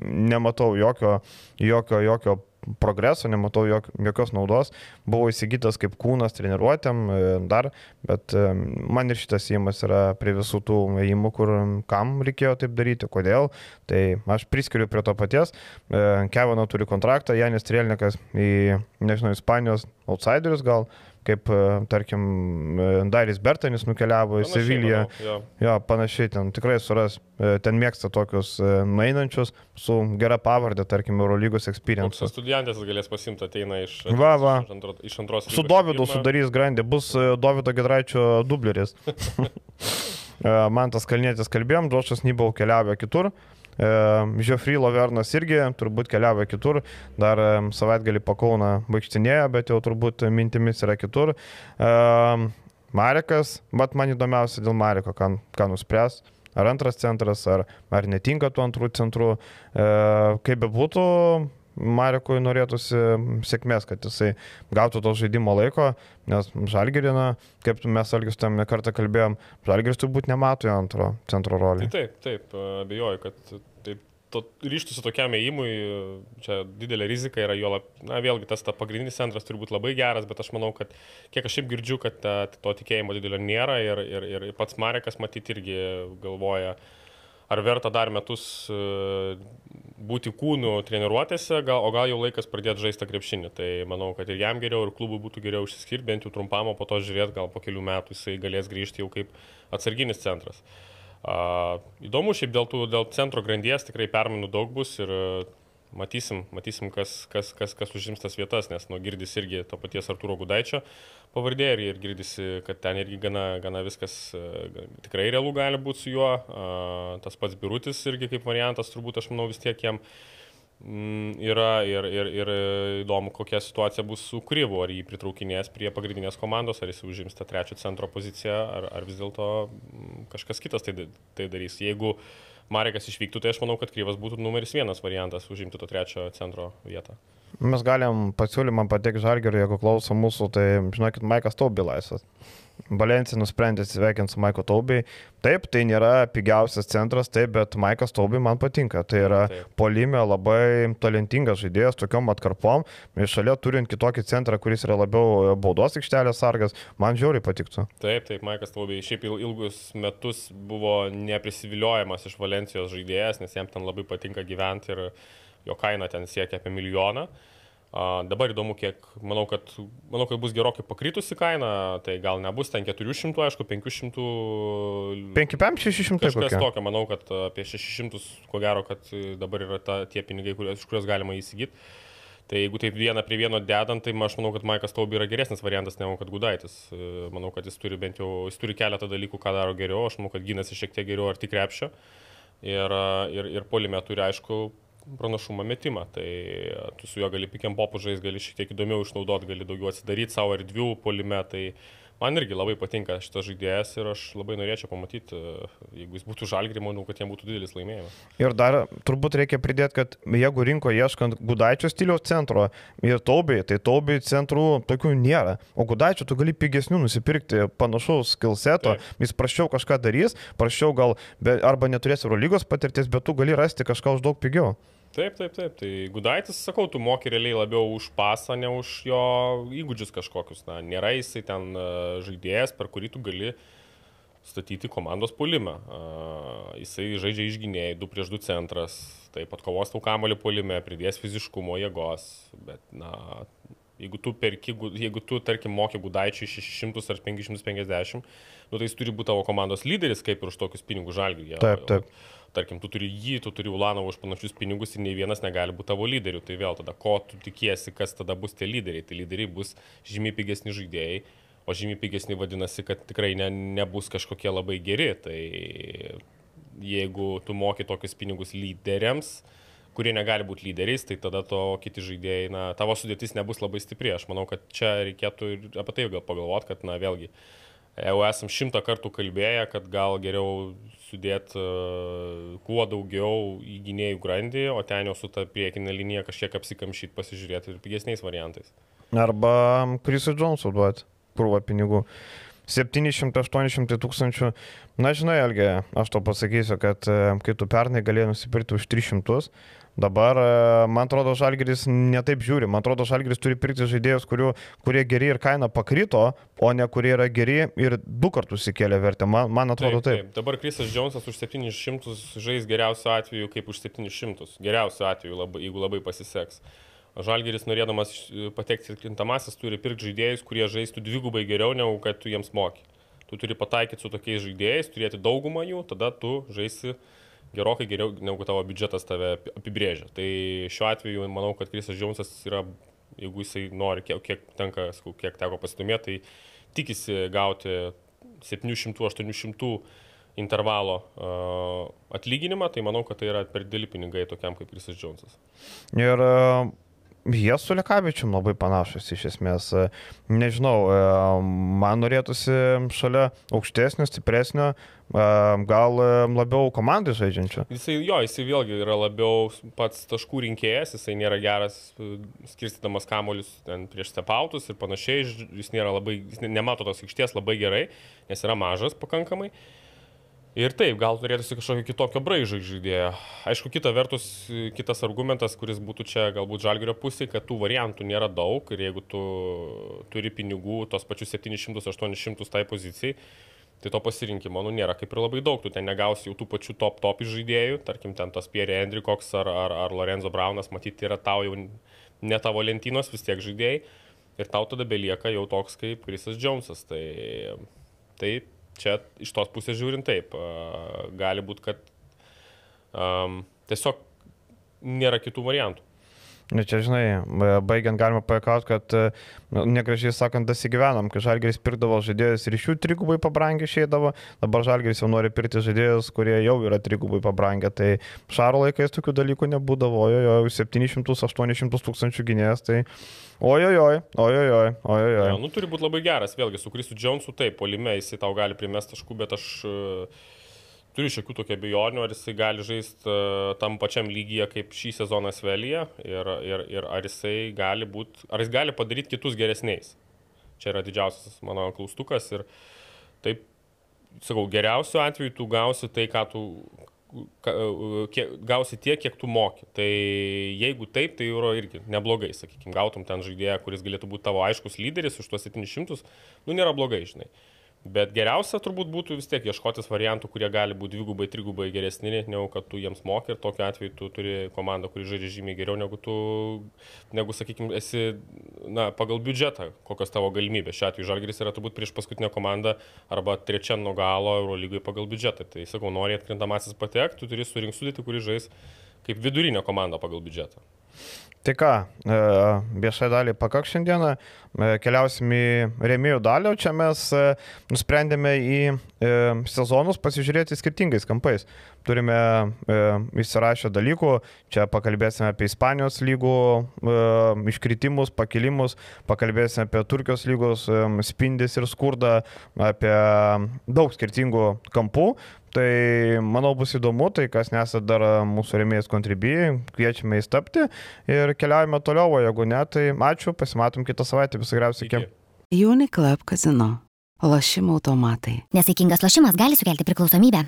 [SPEAKER 3] Nematau jokio, jokio, jokio progreso, nematau jok, jokios naudos. Buvo įsigytas kaip kūnas treniruotėm e, dar, bet e, man ir šitas įimas yra prie visų tų įimų, kur kam reikėjo taip daryti, kodėl. Tai aš priskiriu prie to paties. E, Kevino turi kontraktą, Janis Trielnikas į, nežinau, Ispanijos outsiderius gal, kaip, e, tarkim, e, Dairis Bertanis nukeliavo į
[SPEAKER 4] Panašiai,
[SPEAKER 3] Seviliją.
[SPEAKER 4] manau, jo.
[SPEAKER 3] Jo, panašiai ten tikrai suras, e, ten mėgsta tokius nueinančius su gera pavardė, tarkim, Eurolygos experience.
[SPEAKER 4] Koks studijantas galės pasimti, ateina iš,
[SPEAKER 3] Va, va.
[SPEAKER 4] iš, antro, iš antros.
[SPEAKER 3] Su Dovydu
[SPEAKER 4] į
[SPEAKER 3] sudarys grandį, bus Dovydo Gedraičio dubleris. Man tas kalnėtis kalbėjom, Džošas Nybau keliavo kitur. Žiofry Lovernas irgi turbūt keliavo kitur, dar savaitgalį pakauna vaikštinėjo, bet jau turbūt mintimis yra kitur. Marekas, bet man įdomiausia dėl Mareko, ką, ką nuspręs. Ar antras centras, ar, ar netinka tų antrų centrų. E, kaip bebūtų, Marekui norėtųsi sėkmės, kad jisai gautų to žaidimo laiko, nes Žalgirina, kaip mes Algis tam nekartą kalbėjom, Žalgiris turbūt nemato jo antro centro
[SPEAKER 4] Tai
[SPEAKER 3] rolį.
[SPEAKER 4] taip, taip, abejoju, kad taip, to, ryštusi tokiam įėjimui, čia didelė rizika yra jo, na vėlgi tas ta pagrindinis centras turi būti labai geras, bet aš manau, kad kiek aš šiaip girdžiu, kad ta, to tikėjimo didelio nėra ir, ir, ir pats Marekas matyti irgi galvoja, ar verta dar metus e, būti kūnų treniruotėse, gal, o gal jau laikas pradėti žaisti krepšinį. Tai manau, kad ir jam geriau, ir klubui būtų geriau išsiskirti, bent jau trumpam, o po to žiūrėti, gal po kelių metų jisai galės grįžti jau kaip atsarginis centras. Uh, įdomu šiaip dėl, tų, dėl centro grandies tikrai permainų daug bus ir matysim, matysim kas, kas, kas, kas užims tas vietas, nes nu, girdis irgi to paties Arturo Gudaičio pavardė ir, ir girdisi, kad ten irgi gana, gana viskas uh, tikrai realu gali būti su juo. Uh, tas pats Birutis irgi kaip variantas, turbūt aš manau vis tiek jam mm, yra ir, ir, ir įdomu, kokia situacija bus su Kryvu, ar jį pritraukinės prie pagrindinės komandos, ar jis užims tą trečią centro poziciją, ar, ar vis dėlto mm, kažkas kitas tai, tai darys. Jeigu Marekas išvyktų, tai aš manau, kad Kryvas būtų numeris vienas variantas užimti to trečio centro vietą.
[SPEAKER 3] Mes galim pasiūlymą pateikti Žalgiriui, jeigu klauso mūsų, tai žinokit, Maikas Taubi laisvas. Valencija nusprendė atsiveikinti su Maiko Taubi. Taip, tai nėra pigiausias centras, taip, bet Maikas Taubi man patinka. Tai yra polime labai talentingas žaidėjas, tokiom atkarpom. Ir šalia turint kitokį centrą, kuris yra labiau baudos aikštelės sargas, man žiauriai patiktų.
[SPEAKER 4] Taip, taip, Maikas Taubiai šiaip il- ilgus metus buvo neprisiviliojamas iš Valencijos žaidėjas, nes jam ten labai patinka gyventi ir jo kaina ten siekia apie milijoną. A, dabar įdomu, kiek, manau kad, manau, kad bus gerokai pakritusi kaina, tai gal nebus ten 400, aišku, 500.
[SPEAKER 3] 5-600
[SPEAKER 4] Kažkas tokio, manau, kad apie 600, ko gero, kad e, dabar yra ta, tie pinigai, kuriuos, iš kuriuos galima įsigyti. Tai jeigu taip vieną prie vieno dedant, tai aš manau, kad Maikas Taubi yra geresnis variantas negu kad Gudaitis. E, Manau, kad jis turi bent jau, jis turi keletą dalykų, ką daro geriau. Aš manau, kad gynasi šiek tiek geriau arti krepšio. Ir, e, ir, ir polime turi, aišku, pranašumą metimą. Tai e, tu su juo gali pikiam popužais, gali šiek tiek įdomiau išnaudoti, gali daugiau atsidaryti savo erdvių polime. Tai man irgi labai patinka šitas žaidėjas ir aš labai norėčiau pamatyti, e, jeigu jis būtų žalgrį, manau, kad jam būtų didelis laimėjimas.
[SPEAKER 3] Ir dar turbūt reikia pridėti, kad jeigu rinko ieškant Gudaičio stiliaus centro ir taubiai, tai taubiai centrų tokių nėra. O Gudaičio tu gali pigesnių nusipirkti panašaus skilseto,
[SPEAKER 4] Taip.
[SPEAKER 3] jis prašiau kažką darys, prašiau gal be, arba neturės Eurolygos patirties, bet tu gali rasti kažką už daug pigiau.
[SPEAKER 4] Taip, taip, taip. Tai Gudaitis, sakau, tu moki realiai labiau už pasą, ne už jo įgūdžius kažkokius. Na, nėra jisai ten e, žaidėjas, per kurį tu gali statyti komandos pulimą. Uh, jisai žaidžia išgynėjai, 2 prieš 2 centras, taip pat kovos tau kamolį pulime, pridės fiziškumo jėgos, bet, na, jeigu tu perki, jeigu tu, tarkim, moki Gudaičiui 600 ar 550, nu, tai jis turi būti tavo komandos lyderis, kaip ir už tokius pinigus žalgiui.
[SPEAKER 3] Taip, taip.
[SPEAKER 4] Tarkim, tu turi jį, tu turi Ulanovą už panašius pinigus ir nei vienas negali būti tavo lyderiu. Tai vėl tada, ko tu tikiesi, kas tada bus tie lyderiai. Tai lyderiai bus žymiai pigesni žaidėjai, o žymiai pigesni vadinasi, kad tikrai ne, nebus kažkokie labai geri. Tai jeigu tu moki tokius pinigus lyderiams, kurie negali būti lyderiais, tai tada to kiti žaidėjai, na, tavo sudėtis nebus labai stipri. Aš manau, kad čia reikėtų ir apie tai gal pagalvoti, kad, na, vėlgi, jau esam šimtą kartų kalbėję, kad gal geriau sudėti uh, kuo daugiau į gynėjų grandį, o ten jau su ta priekinė linija kažkiek apsikamšyti, pasižiūrėti ir pigesniais variantais.
[SPEAKER 3] Arba Krisui Džonsui duoti krūvą pinigų. 700-800 tūkstančių. Na, žinai, Elgė, aš to pasakysiu, kad e, kai tu pernai galėjai nusipirkti už 300, dabar, e, man atrodo, Žalgeris netaip žiūri. Man atrodo, Žalgeris turi pirkti žaidėjus, kurių, kurie geri ir kaina pakrito, o ne kurie yra geri ir du kartus įkėlė vertę. Man, man atrodo taip. taip.
[SPEAKER 4] taip. Dabar Krisas Džonsas už 700 žais geriausiu atveju kaip už 700. Geriausiu atveju, labai, jeigu labai pasiseks. Žalgeris norėdamas patekti į krintamasis turi pirkti žaidėjus, kurie žaistų dvigubai geriau negu kad tu jiems moki. Tu turi pataikyti su tokiais žaidėjais, turėti daugumą jų, tada tu žaisi gerokai geriau negu tavo biudžetas tave apibrėžia. Tai šiuo atveju manau, kad Krisas Džiaunsas yra, jeigu jisai nori, kiek, kiek, tenka, kiek teko pasidomėti, tai tikisi gauti 700-800 intervalo uh, atlyginimą, tai manau, kad tai yra per dėlį pinigai tokiam kaip Krisas Džiaunsas.
[SPEAKER 3] Ir uh, Jie su Lekavičium labai panašus iš esmės. Nežinau, e, man norėtųsi šalia aukštesnio, stipresnio, e, gal e, labiau komandai žaidžiančio.
[SPEAKER 4] Jisai, jo, jisai vėlgi yra labiau pats taškų rinkėjas, jisai nėra geras skirstydamas kamolius prieš stepautus ir panašiai, jis nėra labai, jis nemato tos aikšties labai gerai, nes yra mažas pakankamai. Uh, Ir taip, gal norėtųsi kažkokio kitokio braižo žaidėjo. Aišku, kita vertus, kitas argumentas, kuris būtų čia galbūt žalgerio pusėje, kad tų variantų nėra daug ir jeigu tu turi pinigų tos pačius 700-800 tai pozicijai, tai to pasirinkimo nu, nėra kaip ir labai daug. Tu ten negausi jau tų pačių top top žaidėjų, tarkim, ten tos Pierre Hendrikoks ar, ar, ar Lorenzo Braunas, matyti, yra tau jau ne tavo lentynos vis tiek žaidėjai. Ir tau tada belieka jau toks kaip Krisas Džonsas. Tai, tai čia iš tos pusės žiūrint taip, gali būti, kad um, tiesiog nėra kitų variantų.
[SPEAKER 3] Nu, čia, žinai, baigiant galima pajakauti, kad, nu, negražiai sakant, dasigyvenam, kai Žalgeris pirkdavo žaidėjus ir iš jų trigubai pabrangę išeidavo, dabar Žalgeris jau nori pirkti žaidėjus, kurie jau yra trigubai pabrangę, tai šaro laikais tokių dalykų nebūdavo, jo, jo, 700-800 tūkstančių gynėjas, tai Ojojoj, ojojoj, ojojoj.
[SPEAKER 4] Ja, nu, turi būti labai geras, vėlgi, su Krisu Džonsu, taip, polime jisai tau gali primesti taškų, bet aš uh, turiu šiokių tokių abejonių, ar jisai gali žaisti uh, tam pačiam lygyje kaip šį sezoną Svelyje ir, ir, ir ar jisai gali būti, ar jis gali padaryti kitus geresniais. Čia yra didžiausias mano klaustukas ir taip, sakau, geriausiu atveju tu gausi tai, ką tu, kiek, gausi tiek, kiek tu moki. Tai jeigu taip, tai yra irgi neblogai, sakykime, gautum ten žaidėją, kuris galėtų būti tavo aiškus lyderis už tuos 700, nu nėra blogai, žinai. Bet geriausia turbūt būtų vis tiek ieškotis variantų, kurie gali būti dvigubai, trigubai geresni, negu kad tu jiems moki ir tokiu atveju tu turi komandą, kuri žaidžia žymiai geriau negu tu, negu, sakykime, esi na, pagal biudžetą, kokios tavo galimybės. Šiuo atveju Žalgiris yra turbūt prieš paskutinę komandą arba trečia nuo galo Eurolygai pagal biudžetą. Tai sakau, nori atkrintamasis patekti, tu turi surinkti sudėti, kuri žais kaip vidurinė komanda pagal biudžetą.
[SPEAKER 3] Tai ką, e, viešai dalį pakaks šiandieną, keliausim į rėmėjų dalį, čia mes e, nusprendėme į sezonus pasižiūrėti skirtingais kampais. Turime įsirašę dalykų, čia pakalbėsime apie Ispanijos lygų iškritimus, pakilimus, pakalbėsime apie Turkijos lygos spindis ir skurdą, apie daug skirtingų kampų. Tai manau bus įdomu, tai kas nesat dar mūsų remėjais kontribijai, kviečiame įstapti ir keliaujame toliau, o jeigu ne, tai ačiū, pasimatom kitą savaitę, visą geriausią iki.
[SPEAKER 5] Uniclub Casino. Lošimo automatai.
[SPEAKER 2] Nesaikingas lošimas gali sukelti priklausomybę.